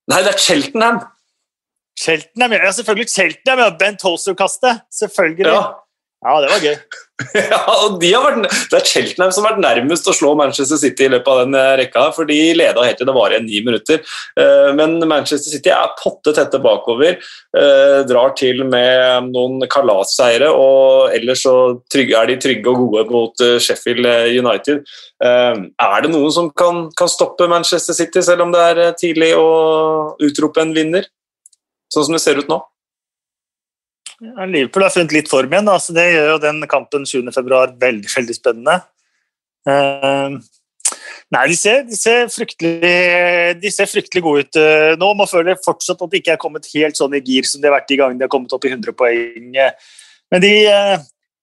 Nei, det er Cheltenham. Cheltenham, ja, selvfølgelig Cheltenham. Ja, Bent Holster-kastet. Selvfølgelig. Ja. Ja, det var gøy. ja, og de vært, Det er Cheltenham som har vært nærmest å slå Manchester City i løpet av den eh, rekka. for De leda helt til det var igjen ni minutter. Eh, men Manchester City er potte tette bakover. Eh, drar til med noen kalasseiere, og ellers så er de trygge og gode mot Sheffield United. Er det noen som kan, kan stoppe Manchester City, selv om det er tidlig å utrope en vinner? Sånn som det ser ut nå? Ja, Liverpool har funnet litt form igjen. Da. Så det gjør jo den kampen 7.2 veldig, veldig spennende. Uh, nei, de ser, de, ser de ser, fryktelig, gode ut uh, nå. Man føler fortsatt at de ikke er kommet helt sånn i gir som de har vært de gangene de har kommet opp i 100 poeng. Men de, uh,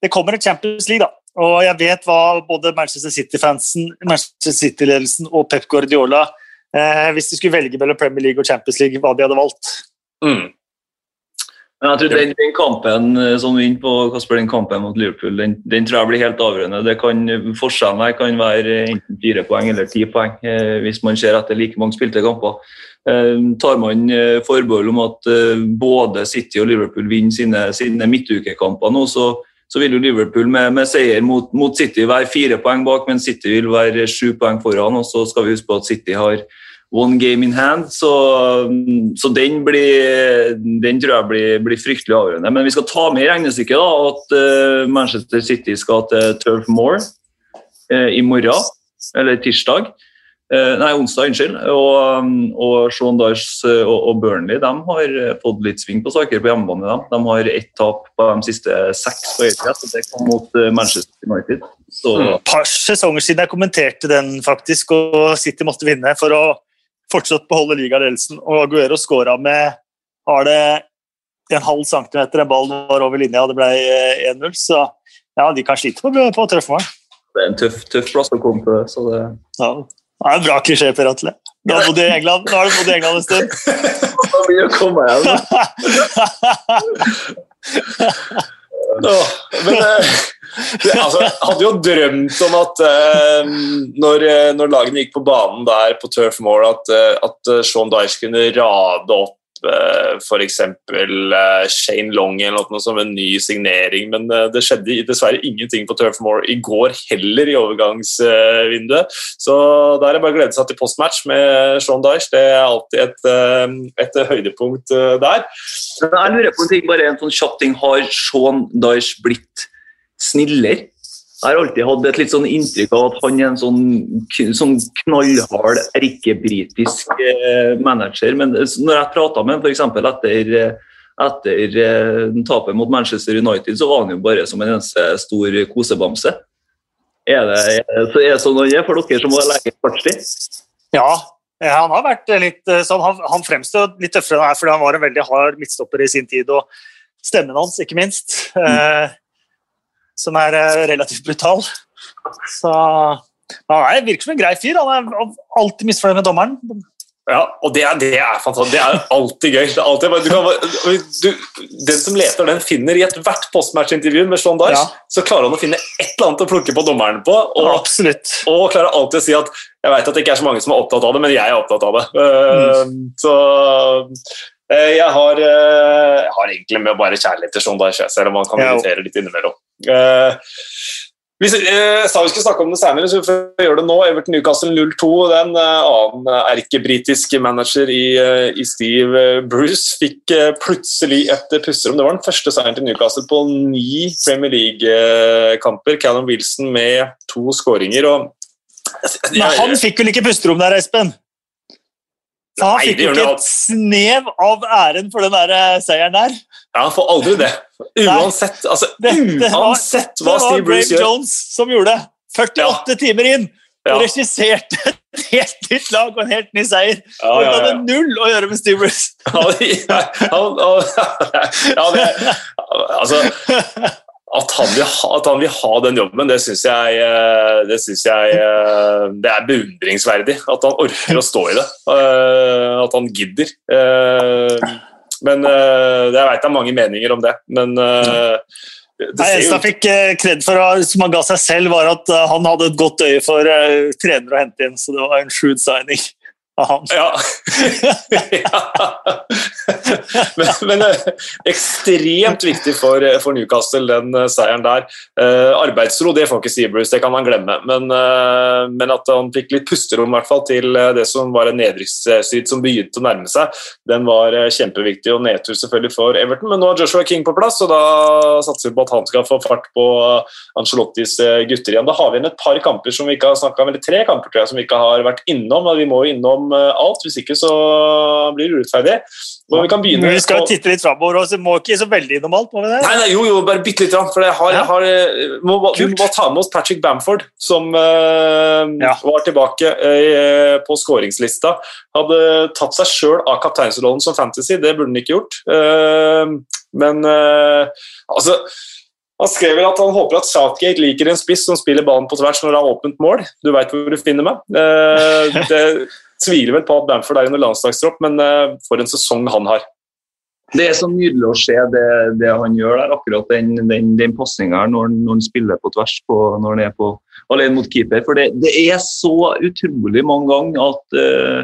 det kommer et Champions League, da. Og jeg vet hva både Manchester City-fansen, Manchester City-ledelsen og Pep Guardiola eh, Hvis de skulle velge mellom Premier League og Champions League, hva de hadde valgt. Mm. Men jeg tror den, den kampen eh, som vinner på Kasper, den kampen mot Liverpool, den, den, tror jeg blir helt avgjørende. Det kan, forskjellen her kan være enten fire poeng eller ti poeng, eh, hvis man ser etter like mange spilte kamper. Eh, tar man eh, forbehold om at både City og Liverpool vinner sine, sine midtukekamper nå, så, så, vil jo Liverpool med, med seier mot, mot, City være fire poeng bak, men City vil være sju poeng foran. og Så skal vi huske på at City har one game in hand. Så, så den, blir, den, tror jeg blir, blir, fryktelig avgjørende. Men vi skal ta med i regnestykket da, at uh, Manchester City skal til Turf Moor uh, i morgen, eller tirsdag. Eh, nei, onsdag, unnskyld. Og, og Sean Dyche og, og, Burnley de har fått litt sving på saker på hjemmebane. De, de har ett tap på de siste seks på Øyfjell, og det kom mot Manchester United. Så... Et mm, par sesonger siden jeg kommenterte den, faktisk, og City måtte vinne for å fortsatt beholde ligaledelsen. Og Aguero skåra med har det en halv centimeter en ball var over linja, og det ble 1-0. Så ja, de kan slite på, på meg. Det er en tøff, tøff plass å komme på, så det... Ja, det er en bra klisjé, Per Atle. Nå har du bodd i England, Nå har du bodd i England en stund. Det blir det å komme hjem. Nå, men eh, altså, jeg hadde jo drømt om at eh, når, eh, når, lagene gikk på banen der på Turf Moor, at, eh, at Sean Dyche kunne rade opp Eh, f.eks. Eh, Shane Long eller noe som en ny signering. Men eh, det skjedde dessverre ingenting på Turf Moor i går heller, i overgangsvinduet. Så da er det bare å glede seg til postmatch med Sean Dyche. Det er alltid et, et høydepunkt der. Jeg lurer på en ting, bare en sånn kjapp. Har Sean Dyche blitt snillere? Jeg har alltid hatt et litt sånn inntrykk av at han er en sånn, sånn knallhard erkebritisk eh, manager. Men når jeg prata med ham f.eks. etter, etter eh, tapet mot Manchester United, så var han jo bare som en eneste stor kosebamse. Er det, er det sånn han er for dere som må legge fartstid? Ja, han har vært litt sånn. Han, han fremstår litt tøffere enn han er, fordi han var en veldig hard midtstopper i sin tid. Og stemmen hans, ikke minst. Mm. Eh, som er eh, relativt brutal. Så han virker som en grei fyr. Han er alltid misfornøyd med dommeren. Ja, og det er, det er fantastisk. Det er alltid gøy. Er alltid, du kan, du, den som leter, den finner i ethvert postmatch-intervju med Sean Dyche, ja. så klarer han å finne et eller annet å plukke på dommeren på. Og, Absolutt. og klarer alltid å si at jeg vet at det ikke er så mange som er opptatt av det, men jeg er opptatt av det. Mm. Uh, så uh, jeg har, uh, jeg har egentlig med bare kjærlighet til Sean Dyche, selv om han kan irritere litt innimellom. Uh, vi eh, sa vi skulle snakke om det senere, så vi får gjøre det nå. Everton Newcastle 0-2. Den uh, annen erkebritiske manager i, i, Steve Bruce fikk plutselig et pusterom. Det var den første seieren til Newcastle på ni Premier League-kamper. Callum Wilson med to skåringer. Men han fikk vel ikke pusterom der, Espen? Han fikk jo ikke et snev av æren for den der seieren der. Ja, han får aldri det. Uansett, altså, uansett hva Steve Bruce gjør. Det var Brave Jones som gjorde det. 48 ja. timer inn og ja. regisserte et helt nytt lag og en helt ny seier. Ja, og det hadde null å gjøre med Steve Bruce. ja, det, altså at han, vil ha, at han vil ha den jobben, det syns jeg, eh, det, synes jeg eh, det er beundringsverdig. At han orker å stå i det. Eh, at han gidder. Men uh, jeg veit det er mange meninger om det, men uh, det Nei, eneste han fikk kred for, som han ga seg selv, var at han hadde et godt øye for trenere å hente inn, så det var en shrewd signing av han. Ja. men, men, eh, ekstremt viktig for, eh, for, Newcastle, den uh, seieren der. Uh, arbeidsro det får ikke Seabruce, det kan man glemme. Men, uh, men, at han fikk litt pusterom hvert fall, til det som var en nedrykksstrid som begynte å nærme seg, den var kjempeviktig. Og nedtur selvfølgelig for Everton, men nå har Joshua King på plass, og da satser vi på at han skal få fart på Angelottis gutter igjen. Da har vi igjen et par kamper som vi ikke har snakka om, eller tre kamper tror jeg, som vi ikke har vært innom. og Vi må jo innom alt, hvis ikke så blir det urettferdig. Men vi kan begynne Men vi skal på... titte litt framover også. Må ikke så veldig normalt, må vi det? Nei, nei, jo, jo, bare bitte litt. For jeg har, ja. jeg har, eh, må, vi må ta med oss Patrick Bamford, som uh, ja. var tilbake uh, på skåringslista. Hadde tatt seg sjøl av kapteinsrollen som fantasy, det burde han ikke gjort. Uh, men altså han skrev vel at han håper at Southgate liker en spiss som spiller ballen på tvers når det er åpent mål. Du veit hvor du finner meg. det tviler vel på at Bamford er under landslagstropp, men uh, for en sesong han har. Det er så nydelig å se det, det han gjør der, akkurat den, den, den pasninga når, når, han spiller på tvers på, når han er på, alene mot keeper. For det, det er så utrolig mange ganger at, uh,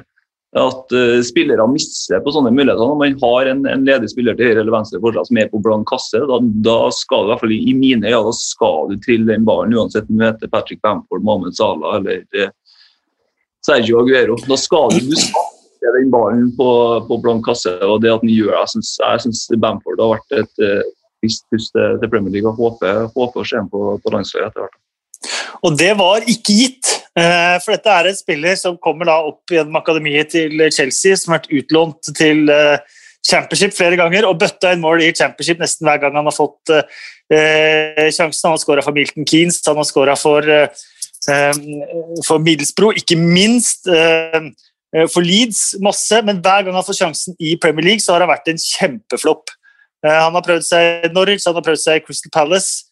at uh, spillere mister på sånne muligheter. Når man har en, en ledig spiller til høyre eller venstre fortsatt som er på blank kasse, da, da, skal du i hvert fall i mine øyne ja, trille den ballen, uansett om du heter Patrick Bamford, Mohammed Salah eller Sergio Aguero. Da skal du, du den ballen på, på blank kasse, og det at han gjør det, jeg syns Bamford har vært et visst uh, pust til Premier League. og Håper, håper å se ham på, på landslaget etter hvert. Og det var ikke gitt. Eh, for dette er en spiller som kommer da opp gjennom akademiet til Chelsea, som har vært utlånt til eh, Championship flere ganger og bøtta inn mål i Championship nesten hver gang han har fått eh, sjansen. Han har skåra for Milton Keanes, han har skåra for, eh, for Middlesbro, ikke minst. Eh, for Leeds masse, men hver gang han får sjansen i Premier League, så har han vært en kjempeflopp. Han har prøvd seg Norwich, han har prøvd seg Crystal Palace,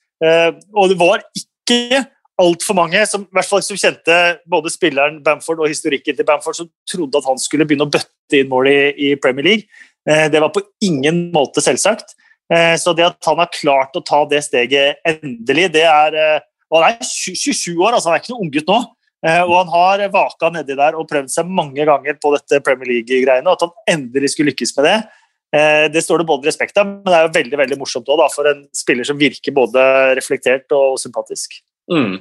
og det var ikke altfor mange som, i hvert fall som kjente både spilleren Bamford og historikken til Bamford, som trodde at han skulle begynne å bøtte inn mål i, Premier League. Eh, det var på ingen måte selvsagt. Eh, så det at han har klart å ta det steget endelig, det er eh, Og han er 27 år, altså han er ikke noen unggutt nå. Og han har vaka nedi der og prøvd seg mange ganger på dette Premier League-greiene. og At han endelig skulle lykkes med det, det står det både respekt av, men det er jo veldig veldig morsomt også, da, for en spiller som virker både reflektert og sympatisk. Mm.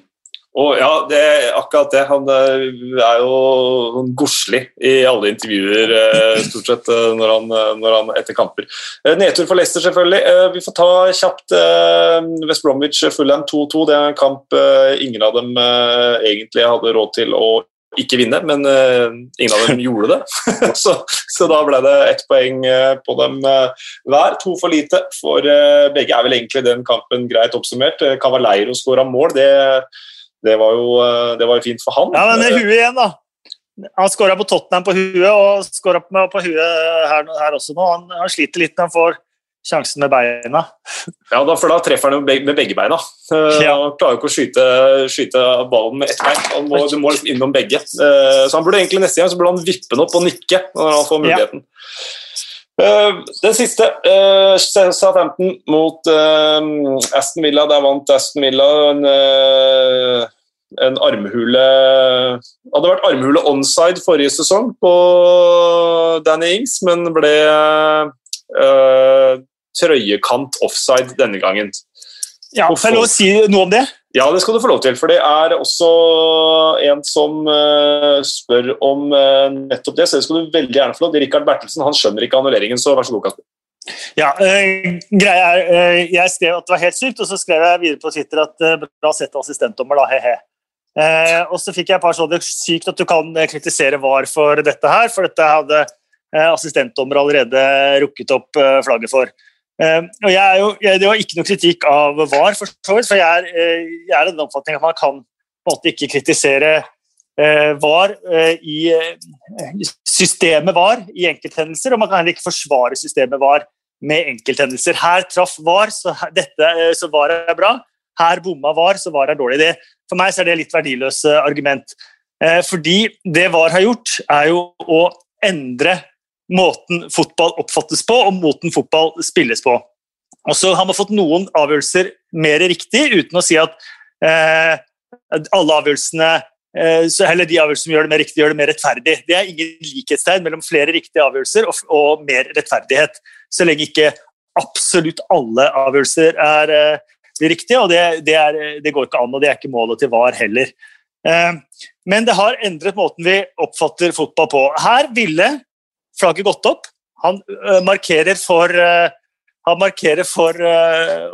Og ja, det akkurat det. Han eh, er jo godslig i alle intervjuer eh, stort sett eh, når han, når han etter kamper. Nedtur for Leicester, selvfølgelig. Vi får ta kjapt West Bromwich Fulham 2-2. Det er en kamp ingen av dem egentlig hadde råd til å ikke vinne, men ingen av dem gjorde det. så, så, da ble det ett poeng på dem hver. To for lite for begge er vel egentlig den kampen greit oppsummert. Cavaleiro skåra mål. det det var jo, eh, det var jo fint for han. Ja, men med huet igjen, da. Han skåra på Tottenham på huet og skåra på, på huet her, her også nå. Han, han, sliter litt når han får sjansen med beina. Ja, da, for da treffer han med begge beina. Eh, ja. Han klarer jo ikke å skyte, skyte ballen med ett bein. Han må, du må liksom innom begge. Eh, så han burde egentlig neste gang så burde han vippe den opp og nikke når han får muligheten. Ja. Den siste, Southampton mot Aston Villa. Der vant Aston Villa en en armhule hadde vært armhule onside forrige sesong på Danny Ings, men ble uh, trøyekant offside denne gangen. Ja, Får jeg lov å si noe om det? Ja, det skal du få lov til. For det er også en som uh, spør om uh, nettopp det. Så det skal du veldig gjerne få lov til. Rikard Bertelsen han skjønner ikke annulleringen, så vær så god, Kasper. Ja, uh, greia er, Jeg skrev at det var helt sykt, og så skrev jeg videre på Twitter at bra sett assistentdommer, da, he-he. Eh, og så fikk jeg et par sånne sykt at du kan eh, kritisere VAR for dette her, for dette hadde eh, assistentdommer allerede rukket opp eh, flagget for. Eh, og jeg jo, jeg, Det var ikke noe kritikk av VAR, for så vidt, for jeg er, eh, jeg er den oppfatning at man kan på en måte ikke kritisere VAR i systemet VAR i enkelthendelser, og man kan heller ikke forsvare systemet VAR med enkelthendelser. Her traff VAR, så, dette, så VAR er bra. Her bomma VAR, så VAR er dårlig. Det, for meg er det litt verdiløse argument. Eh, fordi det VAR har gjort, er jo å endre måten fotball oppfattes på, og måten fotball spilles på. Og så har man fått noen avgjørelser mer riktig, uten å si at eh, alle avgjørelsene eh, eller de avgjørelsene som gjør det mer riktig, gjør det mer rettferdig. Det er ingen likhetstegn mellom flere riktige avgjørelser og, og mer rettferdighet. Så lenge ikke absolutt alle avgjørelser er eh, riktige, og det, det, er, det, går ikke an, og det er ikke målet til VAR heller. Eh, men det har endret måten vi oppfatter fotball på. Her ville flagget gått opp. Han eh, markerer for, eh, han markerer for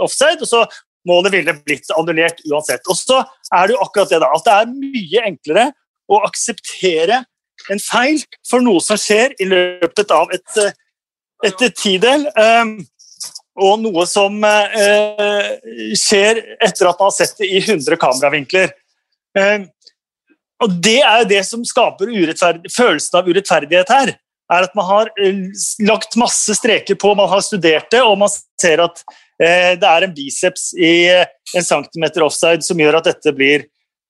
offside, og så målet ville blitt annullert uansett. Og så er det jo akkurat det da, at det er mye enklere å akseptere en feil for noe som skjer i løpet av et, et tidel. Og noe som skjer etter at man har sett det i 100 kameravinkler. Eh, og Det er jo det som skaper følelsen av urettferdighet her. Er At man har eh, lagt masse streker på, man har studert det, og man ser at eh, det er en biceps i eh, en centimeter offside som gjør at dette blir,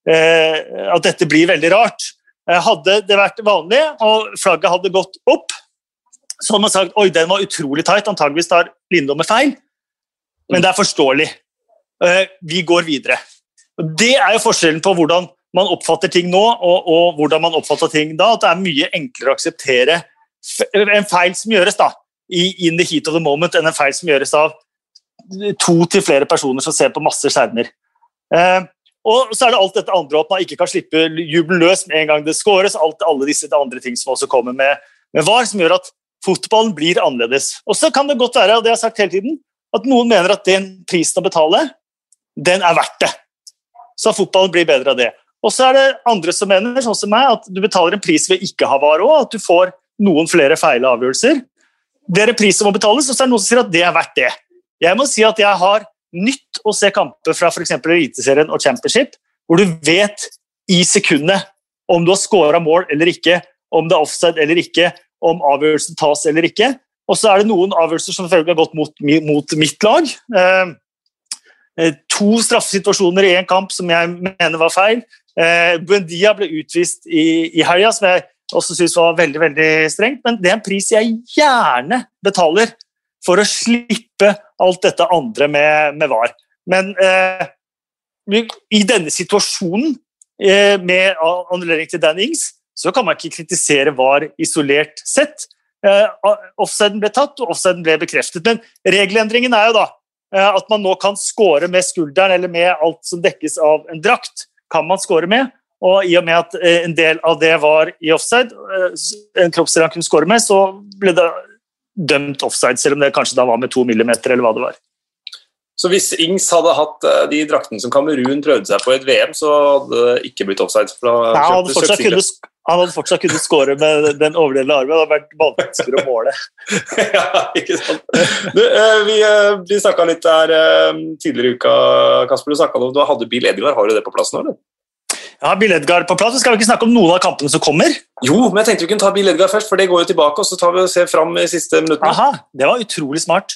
eh, at dette blir veldig rart. Hadde det vært vanlig og flagget hadde gått opp, så hadde man sagt oi, den var utrolig tight, antageligvis tar Lindome feil, men det er forståelig. Eh, vi går videre. Det er jo forskjellen på hvordan man oppfatter ting nå, og, og hvordan man oppfatter ting da. At det er mye enklere å akseptere en feil som gjøres da, i, in the heat of the moment, enn en feil som gjøres av to til flere personer som ser på masse skjermer. Eh, og så er det alt dette andre at man ikke kan slippe jubelen løs med en gang det scores. Alt, alle disse andre ting som også kommer med, med VAR, som gjør at Fotballen blir annerledes. Og så kan det godt være, og det har jeg sagt hele tiden, at noen mener at den prisen å betale, den er verdt det. så fotballen blir bedre av det. Og så er det andre som mener, sånn som meg, at du betaler en pris ved ikke ha VAR òg, at du får noen flere feile avgjørelser. Det er som må betales, og så er det noen som sier at det er verdt det. Jeg må si at jeg har nytt å se kamper fra f.eks. Eliteserien og Championship, hvor du vet i sekundet om du har scora mål eller ikke, om det er offside eller ikke, om avgjørelsen tas eller ikke. Og så er det noen avgjørelser som selvfølgelig har gått mot, mot mitt lag. Eh, eh to straffesituasjoner i én kamp som jeg mener var feil. Eh, Buendia ble utvist i, i helga, som jeg også syns var veldig veldig strengt. Men det er en pris jeg gjerne betaler for å slippe alt dette andre med, med VAR. Men eh, i denne situasjonen, eh, med annullering til Dan Ings, så kan man ikke kritisere VAR isolert sett. Eh, offsiden ble tatt, og offsiden ble bekreftet. Men regelendringen er jo da eh, at man nå kan score med skulderen eller med alt som dekkes av en drakt. kan man score med, og I og med at eh, en del av det var i offside, en kroppsdel han kunne score med, så ble det dømt offside, selv om det kanskje da var med to millimeter, eller hva det var. Så hvis Ings hadde hatt de draktene som Kamerun prøvde seg på i et VM, så hadde det ikke blitt offside? Nei, han hadde fortsatt kunnet, han hadde fortsatt kunnet skåre med den overdelende armen. Det hadde vært vanskeligere å måle. ja, ikke sant. Du, eh, vi eh, vi snakka litt der eh, tidligere i uka, Kasper. Du snakka om du hadde Bill Edgar. Har du det på plass nå? eller? Ja, Bill Edgar på plass. Skal vi ikke snakke om noen av kampene som kommer? Jo, men jeg tenkte vi kunne ta Bill Edgar først, for det går jo tilbake. og Så tar vi og ser fram i siste minuttene. Aha, det var utrolig smart.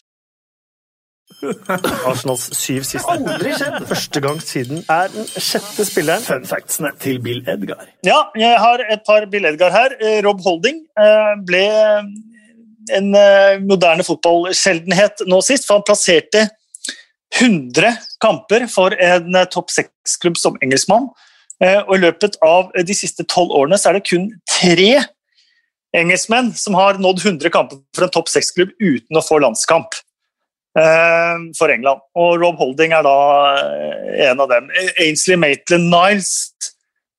Arsenals syv siste. Aldri skjedd! Første gang siden er den sjette spilleren. Fun factsene til Bill Edgar. Ja, jeg har et par Bill Edgar her. Eh, Rob Holding eh, ble en eh, moderne fotballsjeldenhet nå sist, for han plasserte 100 kamper for en topp seks-klubb som engelskmann. Og I løpet av de siste tolv årene så er det kun tre engelskmenn som har nådd 100 kamper for en topp seks-klubb uten å få landskamp. Eh, for England. Og Rob Holding er da eh, en av dem. Ainsley Maitland Niles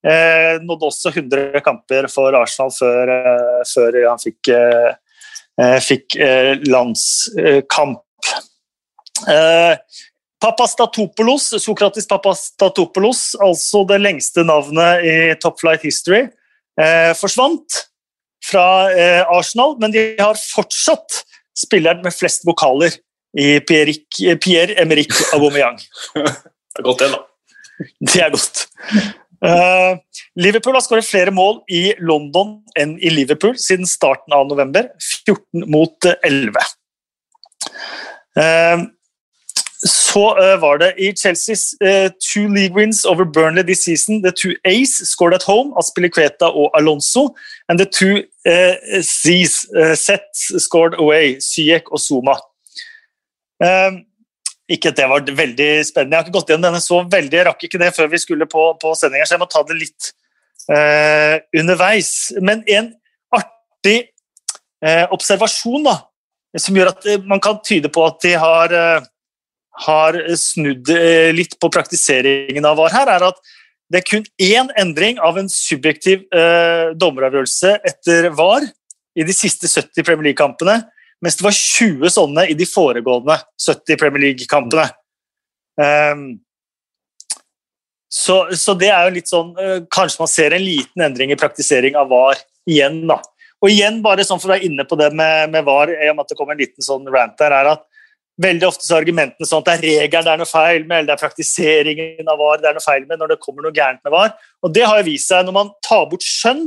eh, nådde også 100 kamper for Arsenal før, før han fikk, fikk landskamp. Papastatopoulos, Sokratis Papastatopoulos, altså det lengste navnet i Top Flight History, forsvant fra Arsenal, men de har fortsatt spilleren med flest vokaler i Pierre-Emerick Aubameyang. det er godt, det, da. Det er godt. Uh, Liverpool har skåret flere mål i London enn i Liverpool siden starten av november. 14 mot 11. Uh, eh, så uh, var det i Chelseas two league wins over Burnley this season. The two A's scored at home, Aspilicueta og Alonso. And the two Z's sets scored away, Syek og Zuma. Ikke at det var veldig spennende. Jeg har ikke gått gjennom denne så veldig, jeg rakk ikke det før vi skulle på, på sendinga, så jeg må ta det litt uh, underveis. Men en artig uh, observasjon da, som gjør at man kan tyde på at de har, uh, har snudd litt på praktiseringen av VAR her, er at det er kun én endring av en subjektiv dommeravgjørelse etter VAR i de siste 70 Premier League-kampene mens det var 20 sånne i de foregående 70 Premier League-kampene. Um, så, så, det er jo litt sånn uh, Kanskje man ser en liten endring i praktisering av VAR igjen, da. Og igjen, bare sånn for å være inne på det med, med VAR, i og med at det kom en liten sånn rant der, er at veldig ofte så er argumentene sånn at det er regelen det er noe feil med, eller det er praktiseringen av VAR det er noe feil med når det kommer noe gærent med VAR. Og det har jo vist seg når man tar bort skjønn,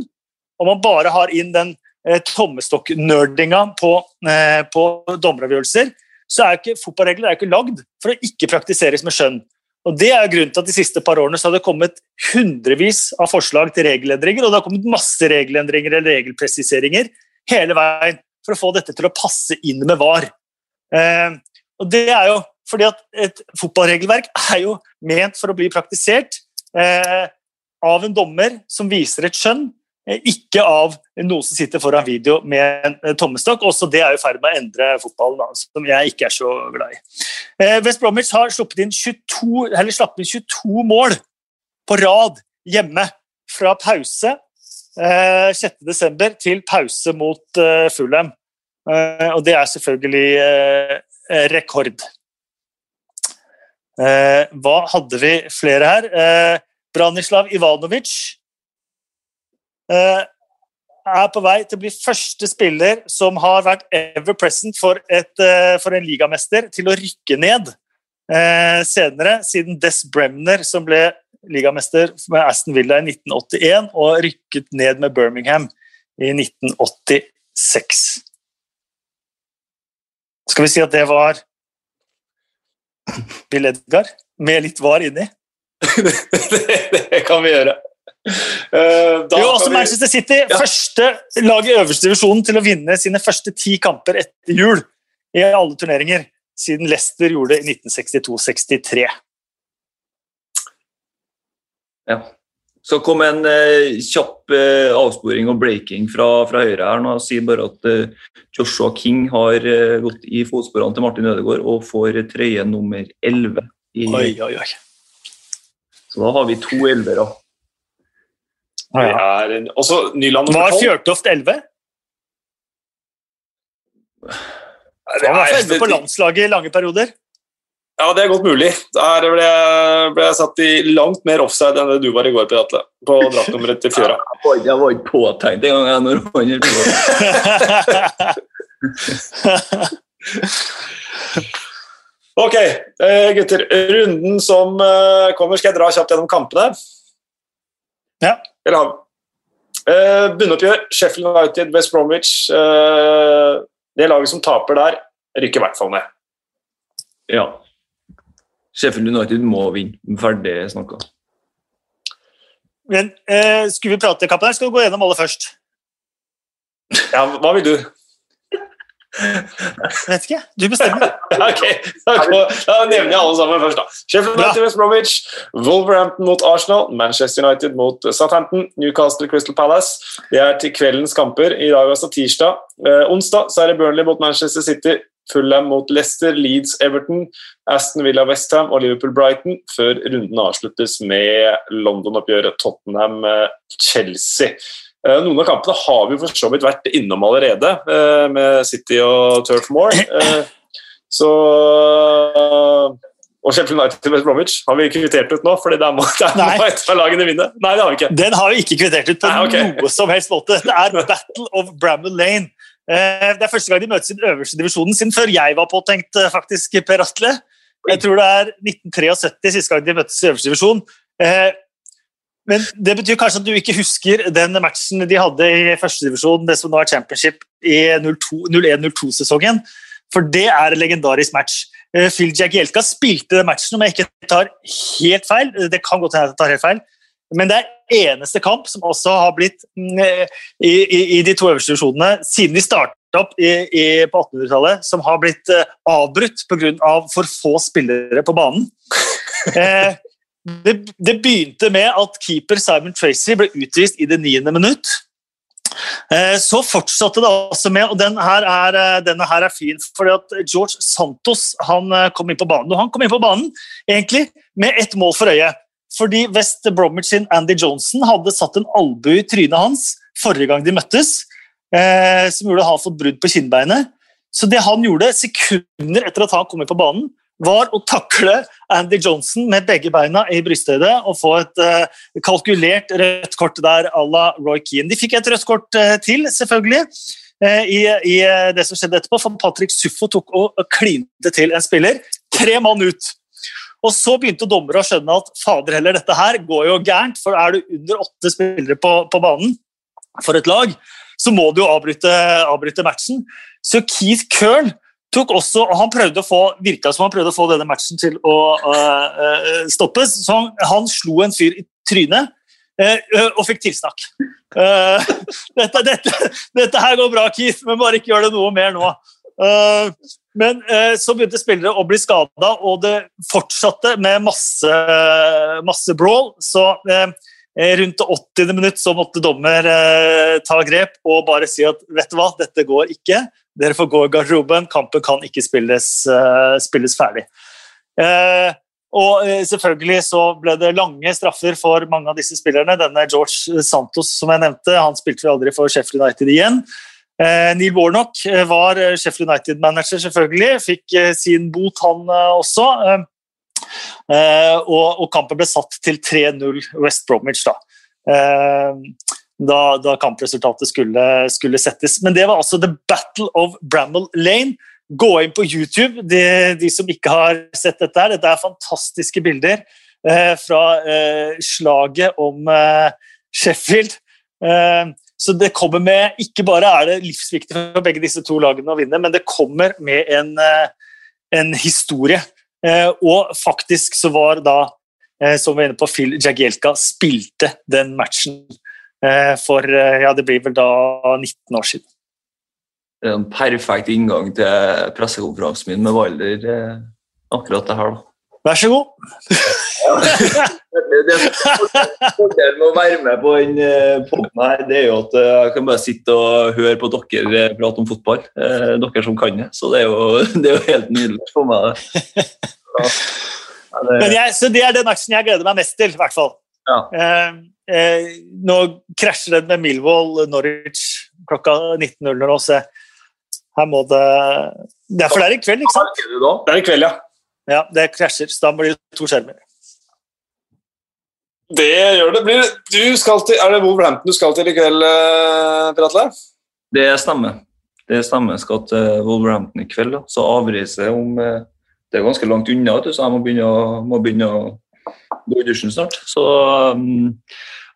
og man bare har inn den Eh, tommestokk-nerdinga på, eh, på dommeravgjørelser, så er ikke fotballregler er ikke lagd for å ikke praktiseres med skjønn. Og Det er grunnen til at de siste par årene så har det kommet hundrevis av forslag til regelendringer, og det har kommet masse regelendringer eller regelpresiseringer hele veien for å få dette til å passe inn med VAR. Eh, og det er jo fordi at Et fotballregelverk er jo ment for å bli praktisert eh, av en dommer som viser et skjønn, Eh, ikke av noen som sitter foran video med en eh, tommestokk. Også det er i ferd med å endre fotballen, da, som jeg ikke er så glad i. Eh, West Bromwich har sluppet inn 22, eller slapp inn 22 mål på rad hjemme fra pause 6.12. til pause mot Fulham. Og det er selvfølgelig rekord. Eh, hva hadde vi flere her? Eh, Branislav Ivanovic eh, er på vei til å bli første spiller som har vært ever present for, et, eh, for en ligamester til å rykke ned eh, senere, siden Des Bremner, som ble ligamester med Aston Villa i 1981 og rykket ned med Birmingham i 1986. Skal vi si at det var Bill Edgar med litt var inni? det, det kan vi gjøre. Uh, da Jo, også vi- Manchester City, Ja. første lag i øverste divisjonen til å vinne sine første ti kamper etter jul i alle turneringer, siden Leicester gjorde det i 1962-63. Ja. Så kom en eh, kjapp eh, avsporing og breaking fra, fra høyre her. nå sier bare at eh, Joshua King har eh, gått i fotsporene til Martin Ødegaard og får trøye nummer 11. I, Oi, oi, oi. Så da har vi to elvere. vi er Også Nyland nummer Var Fjørtoft 11? Han var i 11 på landslaget i lange perioder. Ja, det er godt mulig. Der ble jeg, ble jeg satt i langt mer offside enn det du var i går, Per Atle. På draktnummeret til Fjøra. Var, jeg var ikke påtenkt engang jeg, når han holdt på. Ok, eh, gutter. Runden som eh, kommer, skal jeg dra kjapt gjennom kampene? Ja. Eller har eh, Bunnoppgjør. Sheffield United, West Bromwich. Eh, det laget som taper der, rykker i hvert fall ned. Ja. Sheffield United må vinne. Ferdig snakka. Men eh, skulle vi prate kampen her, skal vi gå gjennom alle først? Ja, hva vil du? Vet ikke, du bestemmer. ok, da, nevner jeg alle sammen først. da. Sheffield United, West Bromwich, Wolverhampton mot Arsenal, Manchester United mot Southampton, Newcastle Crystal Palace. Det er til kveldens kamper. I dag er altså tirsdag. Eh, onsdag så er det Burnley mot Manchester City, Fulham mot Leicester, Leeds Everton, Aston Villa Westham og Liverpool Brighton, før runden avsluttes med London-oppgjøret Tottenham eh, Chelsea. Eh, Noen av kampene har vi for så vidt vært innom allerede, eh, med City og Turf Moor. Så Og Sheffield United West Bromwich har vi kvittert ut nå, fordi der må, der må et av lagene vinne. Nei, det har vi ikke. Den har vi ikke kvittert ut på Nei, okay. noe som helst måte. Det er Battle of Bramble Lane. Eh, Det er første gang de møtes i den øverste divisjonen siden før jeg var påtenkt, eh, faktisk, Per Atle. Jeg tror det er 1973 siste gang de møttes i øverste divisjon. Eh, Men det betyr kanskje at du ikke husker den matchen de hadde i første divisjon, det som nå er championship i 01-02-sesongen. For det er en legendarisk match. Phil Jagielka spilte den matchen, om jeg ikke tar helt feil. Det kan godt hende jeg tar helt feil. Men det er eneste kamp som også har blitt mm, eh, i, i, i de to øverste divisjonene siden de startet opp i, på 1800-tallet, som har blitt eh, avbrutt pga. for få spillere på banen. Eh, det, det begynte med at keeper Simon Tracy ble utvist i det niende minutt. Eh, Så fortsatte det også med, og den her er, denne her er fin, fordi at George Santos han kom inn på banen. Og han kom inn på banen egentlig med ett mål for øye. Fordi West Bromwich sin Andy Johnson hadde satt en albue i trynet hans forrige gang de møttes, eh, som gjorde at han fått brudd på kinnbeinet. Så det han gjorde sekunder etter at han kom inn på banen, var å takle Andy Johnson med begge beina i brysthøyde og få et eh, kalkulert rødt kort der à la Roy Keane. De fikk et rødt kort eh, til, selvfølgelig, eh, i, i eh, det som skjedde etterpå, for Patrick Suffo tok og klinte til en spiller. Tre mann ut. Og så begynte dommere å skjønne at fader heller, dette her går jo gærent, for er du under åtte spillere på, på banen for et lag, så må du jo avbryte, avbryte matchen. Så Keith Kern tok også, og han prøvde å få, virka som han prøvde å få denne matchen til å uh, uh, stoppes, så han, han slo en fyr i trynet øh, og fikk tilsnakk. Øh, dette, dette, dette her går bra, Keith, men bare ikke gjør det noe mer nå. Men øh, så begynte spillere å bli skada, og det fortsatte med masse, masse brawl. Så eh, rundt det 80. minutt så måtte dommer eh, ta grep og bare si at vet du hva, dette går ikke. Dere får gå i garderoben, kampen kan ikke spilles, eh, spilles ferdig. Eh, og eh, selvfølgelig så ble det lange straffer for mange av disse spillerne. Denne George Santos som jeg nevnte, han spilte vi aldri for Sheffield United igjen. Eh, Neil Warnock eh, var eh, Sheffield United-manager, selvfølgelig. Fikk eh, sin bot, han eh, også. Eh, og, kampen ble satt til 3-0 West Bromwich. da. Da, da, kampresultatet skulle, skulle, settes. Men det var altså The Battle of Bramall Lane. Gå inn på YouTube, de, de som ikke har sett dette. her. Dette er fantastiske bilder fra slaget om Sheffield. Så det kommer med Ikke bare er det livsviktig for begge disse to lagene å vinne, men det kommer med en, en historie. Eh, og faktisk så var da, eh, som vi var inne på, Phil Jagielka spilte den matchen eh, for ja, det blir vel da 19 år siden. Det er en perfekt inngang til pressekonferansen min med Valder akkurat det her. da. Vær så god. Fordelen med å være med på den poden her, det er jo at jeg kan bare sitte og høre på dere prate om fotball. Dere som kan det. Så det er jo, det er jo helt nydelig for meg. Men jeg, så det er den aksjen jeg gleder meg mest til, i hvert fall. Ja. Eh, eh, nå krasjer den med Milvold Norwich klokka 19.00 nå, så her må det Det er for det er i kveld, ikke sant? Det er i kveld, ja. Ja, det krasjer, så da blir det to skjermer. Det gjør det. Blir, du skal til, er det Wolverhampton du skal til i kveld, eh, Per Atle? Det stemmer. Det stemmer. Jeg skal til Wolverhampton i kveld. Så avreise om eh, det er ganske langt unna, så jeg må begynne må begynne å gå i dusjen snart. Så um,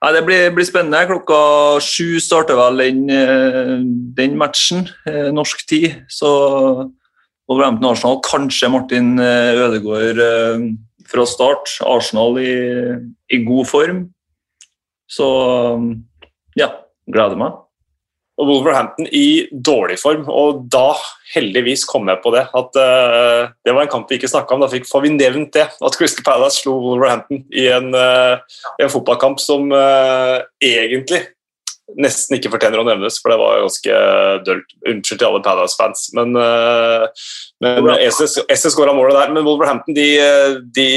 ja, Det blir, blir, spennende. Klokka sju starter vel den, eh, den matchen, norsk tid. Så Wolverhampton Arsenal, kanskje Martin eh, Ødegaard fra start. Arsenal i, i god form. Så um, ja, gleder meg og Wolverhampton i dårlig form. Og da, heldigvis, kom jeg på det. At uh, det var en kamp vi ikke snakka om. Da fikk, vi nevnt det. At Crystal Palace slo Wolverhampton i en, uh, en fotballkamp som uh, egentlig nesten ikke fortjener å nevnes, for det var ganske dølt. Unnskyld til alle Palace-fans. Men, men SS, SS skåra målet der. Men Wolverhampton de, de,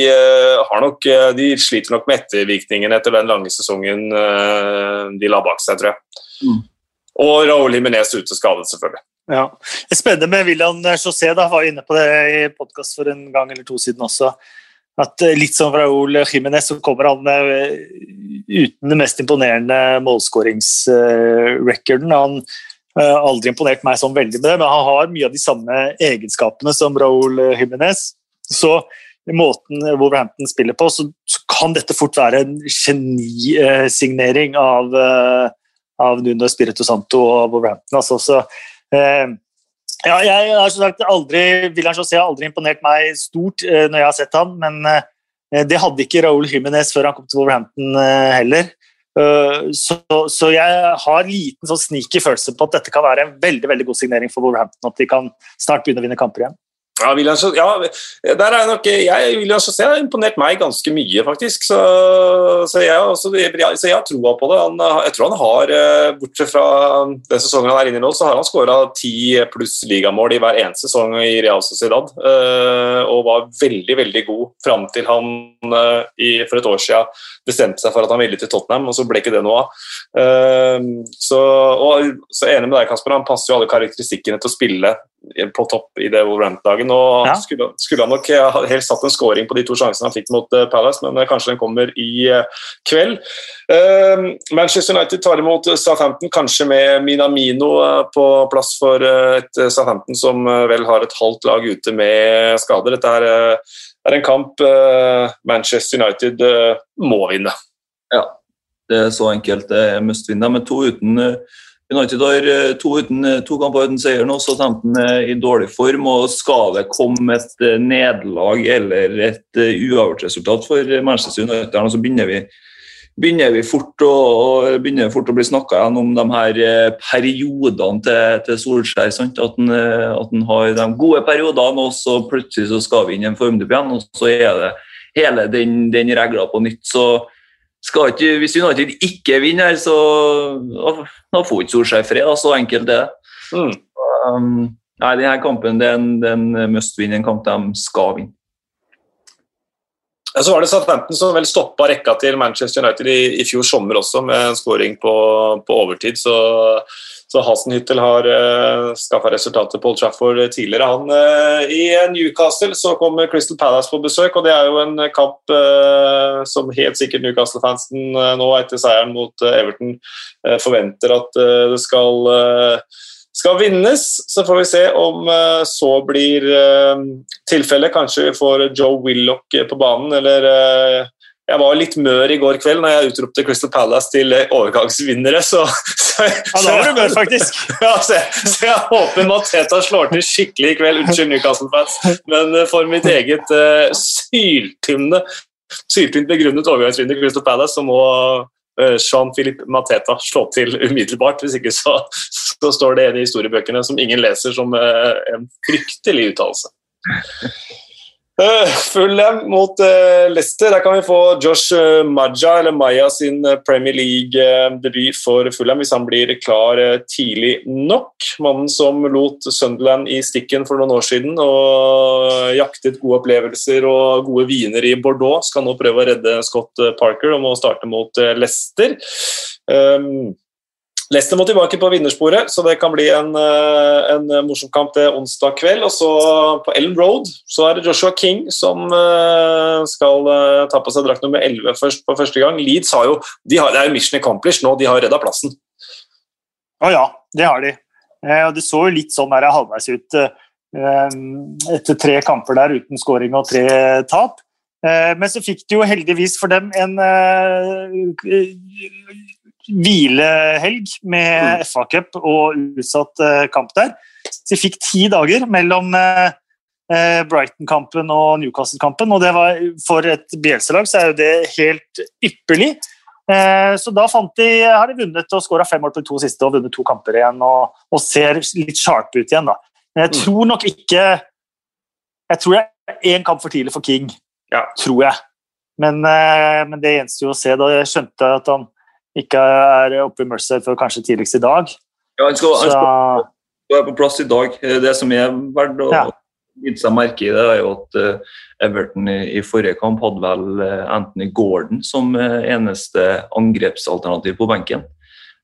nok, de, sliter nok med ettervirkningene etter den lange sesongen de la bak seg, tror jeg. Mm. Og Raúl Jiminez ute skadet, selvfølgelig. Ja. Det er spennende med William José, da, var inne på det i podkast for en gang eller to siden også. At eh, litt som Raúl Jiménez, så kommer han eh, uten den mest imponerende målskåringsrekorden. Han har eh, aldri imponert meg sånn veldig med det, men han har mye av de samme egenskapene som Raúl Jiménez. Så i måten Wolverhampton spiller på, så, kan dette fort være en genisignering av av Nuno Spirito Santo og Wolverhampton. Altså, så, eh, ja, jeg har sagt aldri, William José har aldri imponert meg stort eh, når jeg har sett han, men eh, det hadde ikke Raúl Jiménez før han kom til Wolverhampton eh, heller. Uh, så, så, jeg har liten sånn sneaky følelse på at dette kan være en veldig veldig god signering for Wolverhampton. At de kan snart begynne å vinne kamper igjen. Ja, William, ja, der er nok, jeg, William José har imponert meg ganske mye, faktisk. Så, så, jeg, også, har troa på det. Han, jeg tror han har, eh, bortsett fra den sesongen han er inne i nå, så har han skåra ti pluss ligamål i hver eneste sesong i Real Sociedad. Eh, og var veldig, veldig god fram til han eh, for et år siden bestemte seg for at han ville til Tottenham, og så ble ikke det noe av. Så, og, så enig med deg, Kasper. Han passer jo alle karakteristikkene til å spille på topp i det Wolverhampton-dagen. og ja. skulle, skulle, han nok helst hatt en scoring på de to sjansene han fikk mot uh, Palace, men uh, kanskje den kommer i uh, kveld. Manchester United tar imot Southampton, kanskje med Minamino på plass for et Southampton som vel har et halvt lag ute med skader. Dette er, er en kamp Manchester United må vinne. Ja, det er så enkelt. Det er must vinne, men to uten United har eh, to, uten, eh, to kamper uten seier nå, så Southampton er i dårlig form. og Skal det komme et eh, nederlag eller et uavgjort resultat for Manchester United, så begynner vi, begynner vi fort, å, begynner fort å bli snakka igjen om de her periodene til, til Solskjær. Han, at han, har de gode periodene, og så plutselig så skal vi inn i en formdupp igjen. og Så er det hele den, den regla på nytt. så ikke, hvis United ikke vinner så da får ikke Solskjær fred. Så enkelt er det. Mm. Um, nei, denne kampen det er en, det er en must win, en kamp de skal vinne. Så var det Southampton som vel stoppa rekka til Manchester United i, i fjor sommer også, med en skåring på, på, overtid. Så, Så Hasenhyttel har uh, skaffa resultater på Old Trafford tidligere. Han, uh, I Newcastle så kommer Crystal Palace på besøk, og det er jo en kamp uh, som helt sikkert Newcastle-fansen uh, nå etter seieren mot Everton forventer at det skal, skal vinnes. Så får vi se om så blir tilfellet. Kanskje vi får Joe Willoch på banen, eller jeg var litt mør i går kveld når jeg utropte Crystal Palace til overgangsvinnere. Så, så, ja, da var du mør, faktisk. Ja, så, så, jeg håper Mateta slår til skikkelig i kveld. Unnskyld, Newcastle-fans. Men eh, for mitt eget uh, syltynne, syltynt begrunnet overgangsvinner Crystal Palace, så må uh, Jean-Philippe Mateta slå til umiddelbart. Hvis ikke så, så, står det i historiebøkene som ingen leser som uh, en fryktelig uttalelse. Uh, Fulham mot uh, Leicester. Der kan vi få Josh uh, Maja, eller Maya sin Premier League-debut for Fulham hvis han blir klar tidlig nok. Mannen som lot Sunderland i stikken for noen år siden og jaktet gode opplevelser og gode viner i Bordeaux, skal nå prøve å redde Scott Parker og må starte mot Leicester. Um, Leicester må tilbake på vinnersporet, så det kan bli en, eh, en morsom kamp til onsdag kveld. Og så på Ellen Road så er det Joshua King som eh, skal eh, ta på seg drakt nummer 11 først på første gang. Leeds har jo de har, Det er jo mission accomplished nå, de har redda plassen. Å ja, det har de. Det så jo litt sånn der halvveis ut etter tre kamper der uten skåring og tre tap. Men så fikk de jo heldigvis for dem en hvilehelg med mm. FA-cup og utsatt uh, kamp der. Så de fikk ti dager mellom uh, Brighton-kampen og Newcastle-kampen. og det var For et Bielsa-lag så er jo det helt ypperlig. Så da fant de, har de vunnet og skåra fem mål på de to siste og vunnet to kamper igjen og, og ser litt sharpe ut igjen. da. Men jeg mm. tror nok ikke Jeg tror jeg er én kamp for tidlig for King. Ja. Tror jeg. Men, men det gjenstår jo å se. Da jeg skjønte at han ikke er oppe i Merced før kanskje tidligst i dag. Ja, han skal, han skal, være på plass i dag. Det som er verdt å ja. bite seg merke i, det er jo at uh, Everton i, i, forrige kamp hadde vel uh, Anthony Gordon som uh, eneste angrepsalternativ på benken.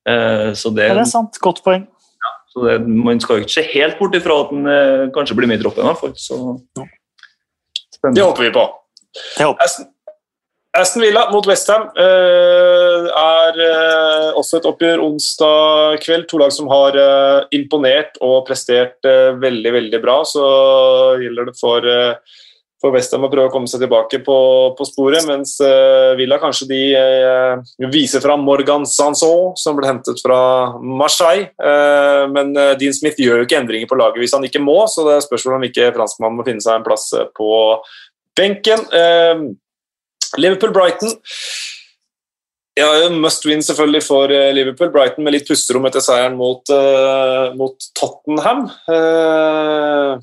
så det, ja, det er sant. Godt poeng. Ja, så det, man skal jo ikke se helt bort ifra at han kanskje blir med i troppen, i hvert fall. Så, det håper vi på. Det håper. Aston Villa mot Westham uh, er uh, også et oppgjør onsdag kveld. To lag som har uh, imponert og prestert uh, veldig veldig bra. Så gjelder det for, for Westham å prøve å komme seg tilbake på, på sporet. Mens Villa kanskje de viser fram Morgan Sanson, som ble hentet fra Marseille. men Dean Smith gjør jo ikke endringer på laget hvis han ikke må, så det er spørsmål om ikke franskmannen må finne seg en plass på benken. Liverpool-Brighton. Ja, Must win selvfølgelig for eh, Liverpool. Brighton med litt pusterom etter seieren mot, uh, mot Tottenham. Uh,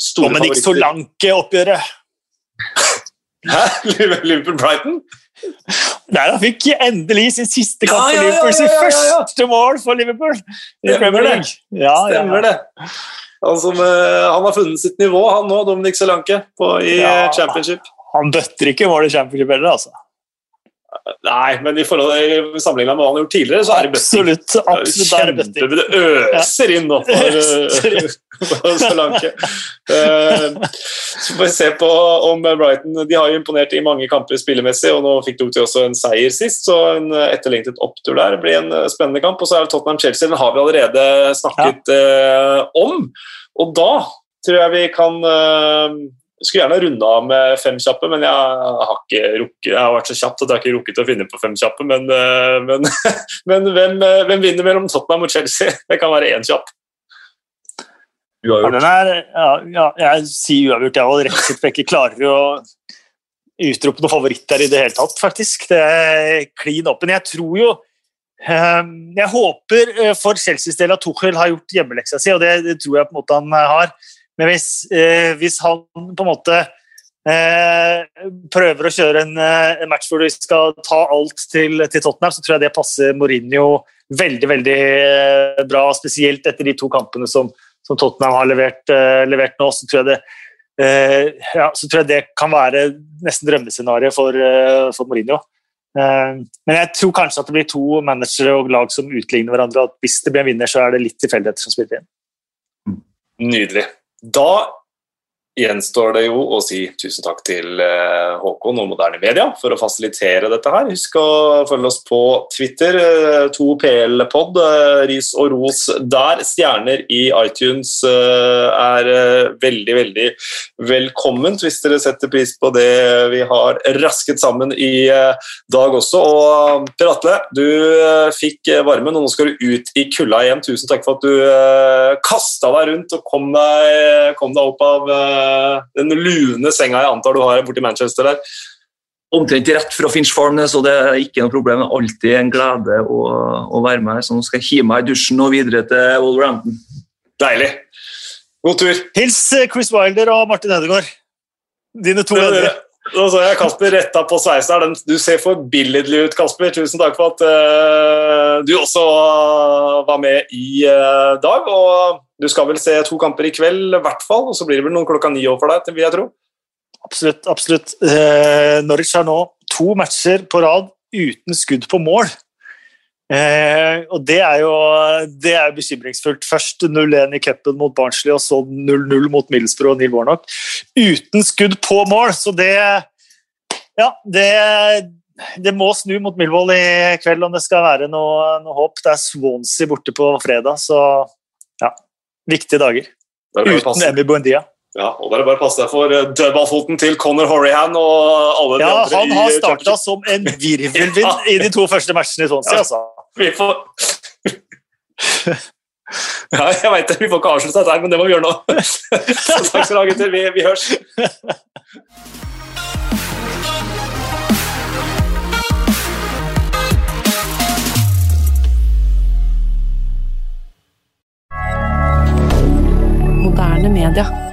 store Dominic Solanke-oppgjøret. Hæ? Liverpool-Brighton? Nei, han fikk endelig sin siste kamp for Liverpool. Sin første mål for Liverpool Stemmer det. Stemmer det. Han, som, uh, han, har funnet sitt nivå, han nå, Dominic Solanke, på, i Championship. Han bøtter ikke mål i championship heller, altså. Nei, men i forhold sammenlignet med hva han har gjort tidligere, så er det absolutt, absolutt kjempe, Det øser inn nå for, Solanke. Uh, så får vi se på om Brighton De har jo imponert i mange kamper spillemessig, og nå fikk de også en seier sist, så en etterlengtet opptur der blir en spennende kamp. Og så er det Tottenham-Chelsea, den har vi allerede snakket ja. om. Og da tror jeg vi kan uh, jeg skulle gjerne runde av med fem kjappe, men jeg har ikke rukket, jeg har vært så kjapt at jeg har ikke rukket å finne på fem kjappe. Men, eh, men, men hvem, eh, hvem, vinner mellom Tottenham og Chelsea? Det kan være én kjapp. Uavgjort. Ja, er, ja, ja, jeg sier uavgjort, jeg òg. Rett og slett for jeg ikke klarer å utrope noen favoritter i det hele tatt, faktisk. Det er klin åpen. Jeg tror jo ehm, Jeg håper eh, for Chelseas del at Tuchel har gjort hjemmeleksa si, og det, det tror jeg på en måte han har. Men hvis, eh, hvis han på en måte eh, prøver å kjøre en, eh, en, match hvor du skal ta alt til, til, Tottenham, så tror jeg det passer Mourinho veldig veldig eh, bra. Spesielt etter de to kampene som, som Tottenham har levert, eh, levert, nå. Så tror, jeg det, eh, ja, så tror jeg det kan være nesten drømmescenarioet for, for Mourinho. Men jeg tror kanskje at det blir to managere og lag som utligner hverandre. at Hvis det blir en vinner, så er det litt tilfeldigheter som spiller inn. Nydelig. Da gjenstår det jo å si tusen takk til eh, Håkon og Moderne Media for å fasilitere dette her. Husk å følge oss på Twitter. 2PL-pod, eh, ris og ros der. Stjerner i iTunes er veldig, veldig velkomment hvis dere setter pris på det vi har rasket sammen i dag også. Og Per Atle, du fikk varmen, og nå skal du ut i kulda igjen. Tusen takk for at du kasta deg rundt og kom deg, kom deg opp av den lune senga jeg antar du har borti Manchester der. Omtrent rett fra Finch Farm, så det er ikke noe problem. Det er alltid en glede å, å være med. Så nå skal jeg hive meg i dusjen og videre til Wolverhampton. Deilig. God tur. Hils Chris Wilder og Martin Edegaard. Dine to venner. Nå så jeg Kasper retta på sveisen. Du ser forbilledlig ut, Kasper. Tusen takk for at uh, du også var med i uh, dag. Og du skal vel se to kamper i kveld, i hvert fall. Og så blir det vel noen klokka ni òg for deg, vil jeg tro. Absolutt. absolutt. Eh, Norwich har nå to matcher på rad uten skudd på mål. Eh, og det er jo det er bekymringsfullt. Først 0-1 i cupen mot Barnsley, og så 0-0 mot Middlesbrough og Neil Warnock. Uten skudd på mål, så det Ja, det, det må snu mot Millwall i kveld om det skal være noe, noe håp. Det er Swansea borte på fredag, så. Viktige dager. Uten Emmy Buendia. Ja, og bare, bare pass deg for dødballfoten til Conor Horrihan og alle de ja, andre. Han har starta som en virvelvind ja. i de to første matchene i Swansea, Ja. altså. Vi får Ja, jeg veit det. Vi får ikke avslutte dette her, men det må vi gjøre nå. Takk skal du ha, gutter. Vi, vi hørs. moderne media.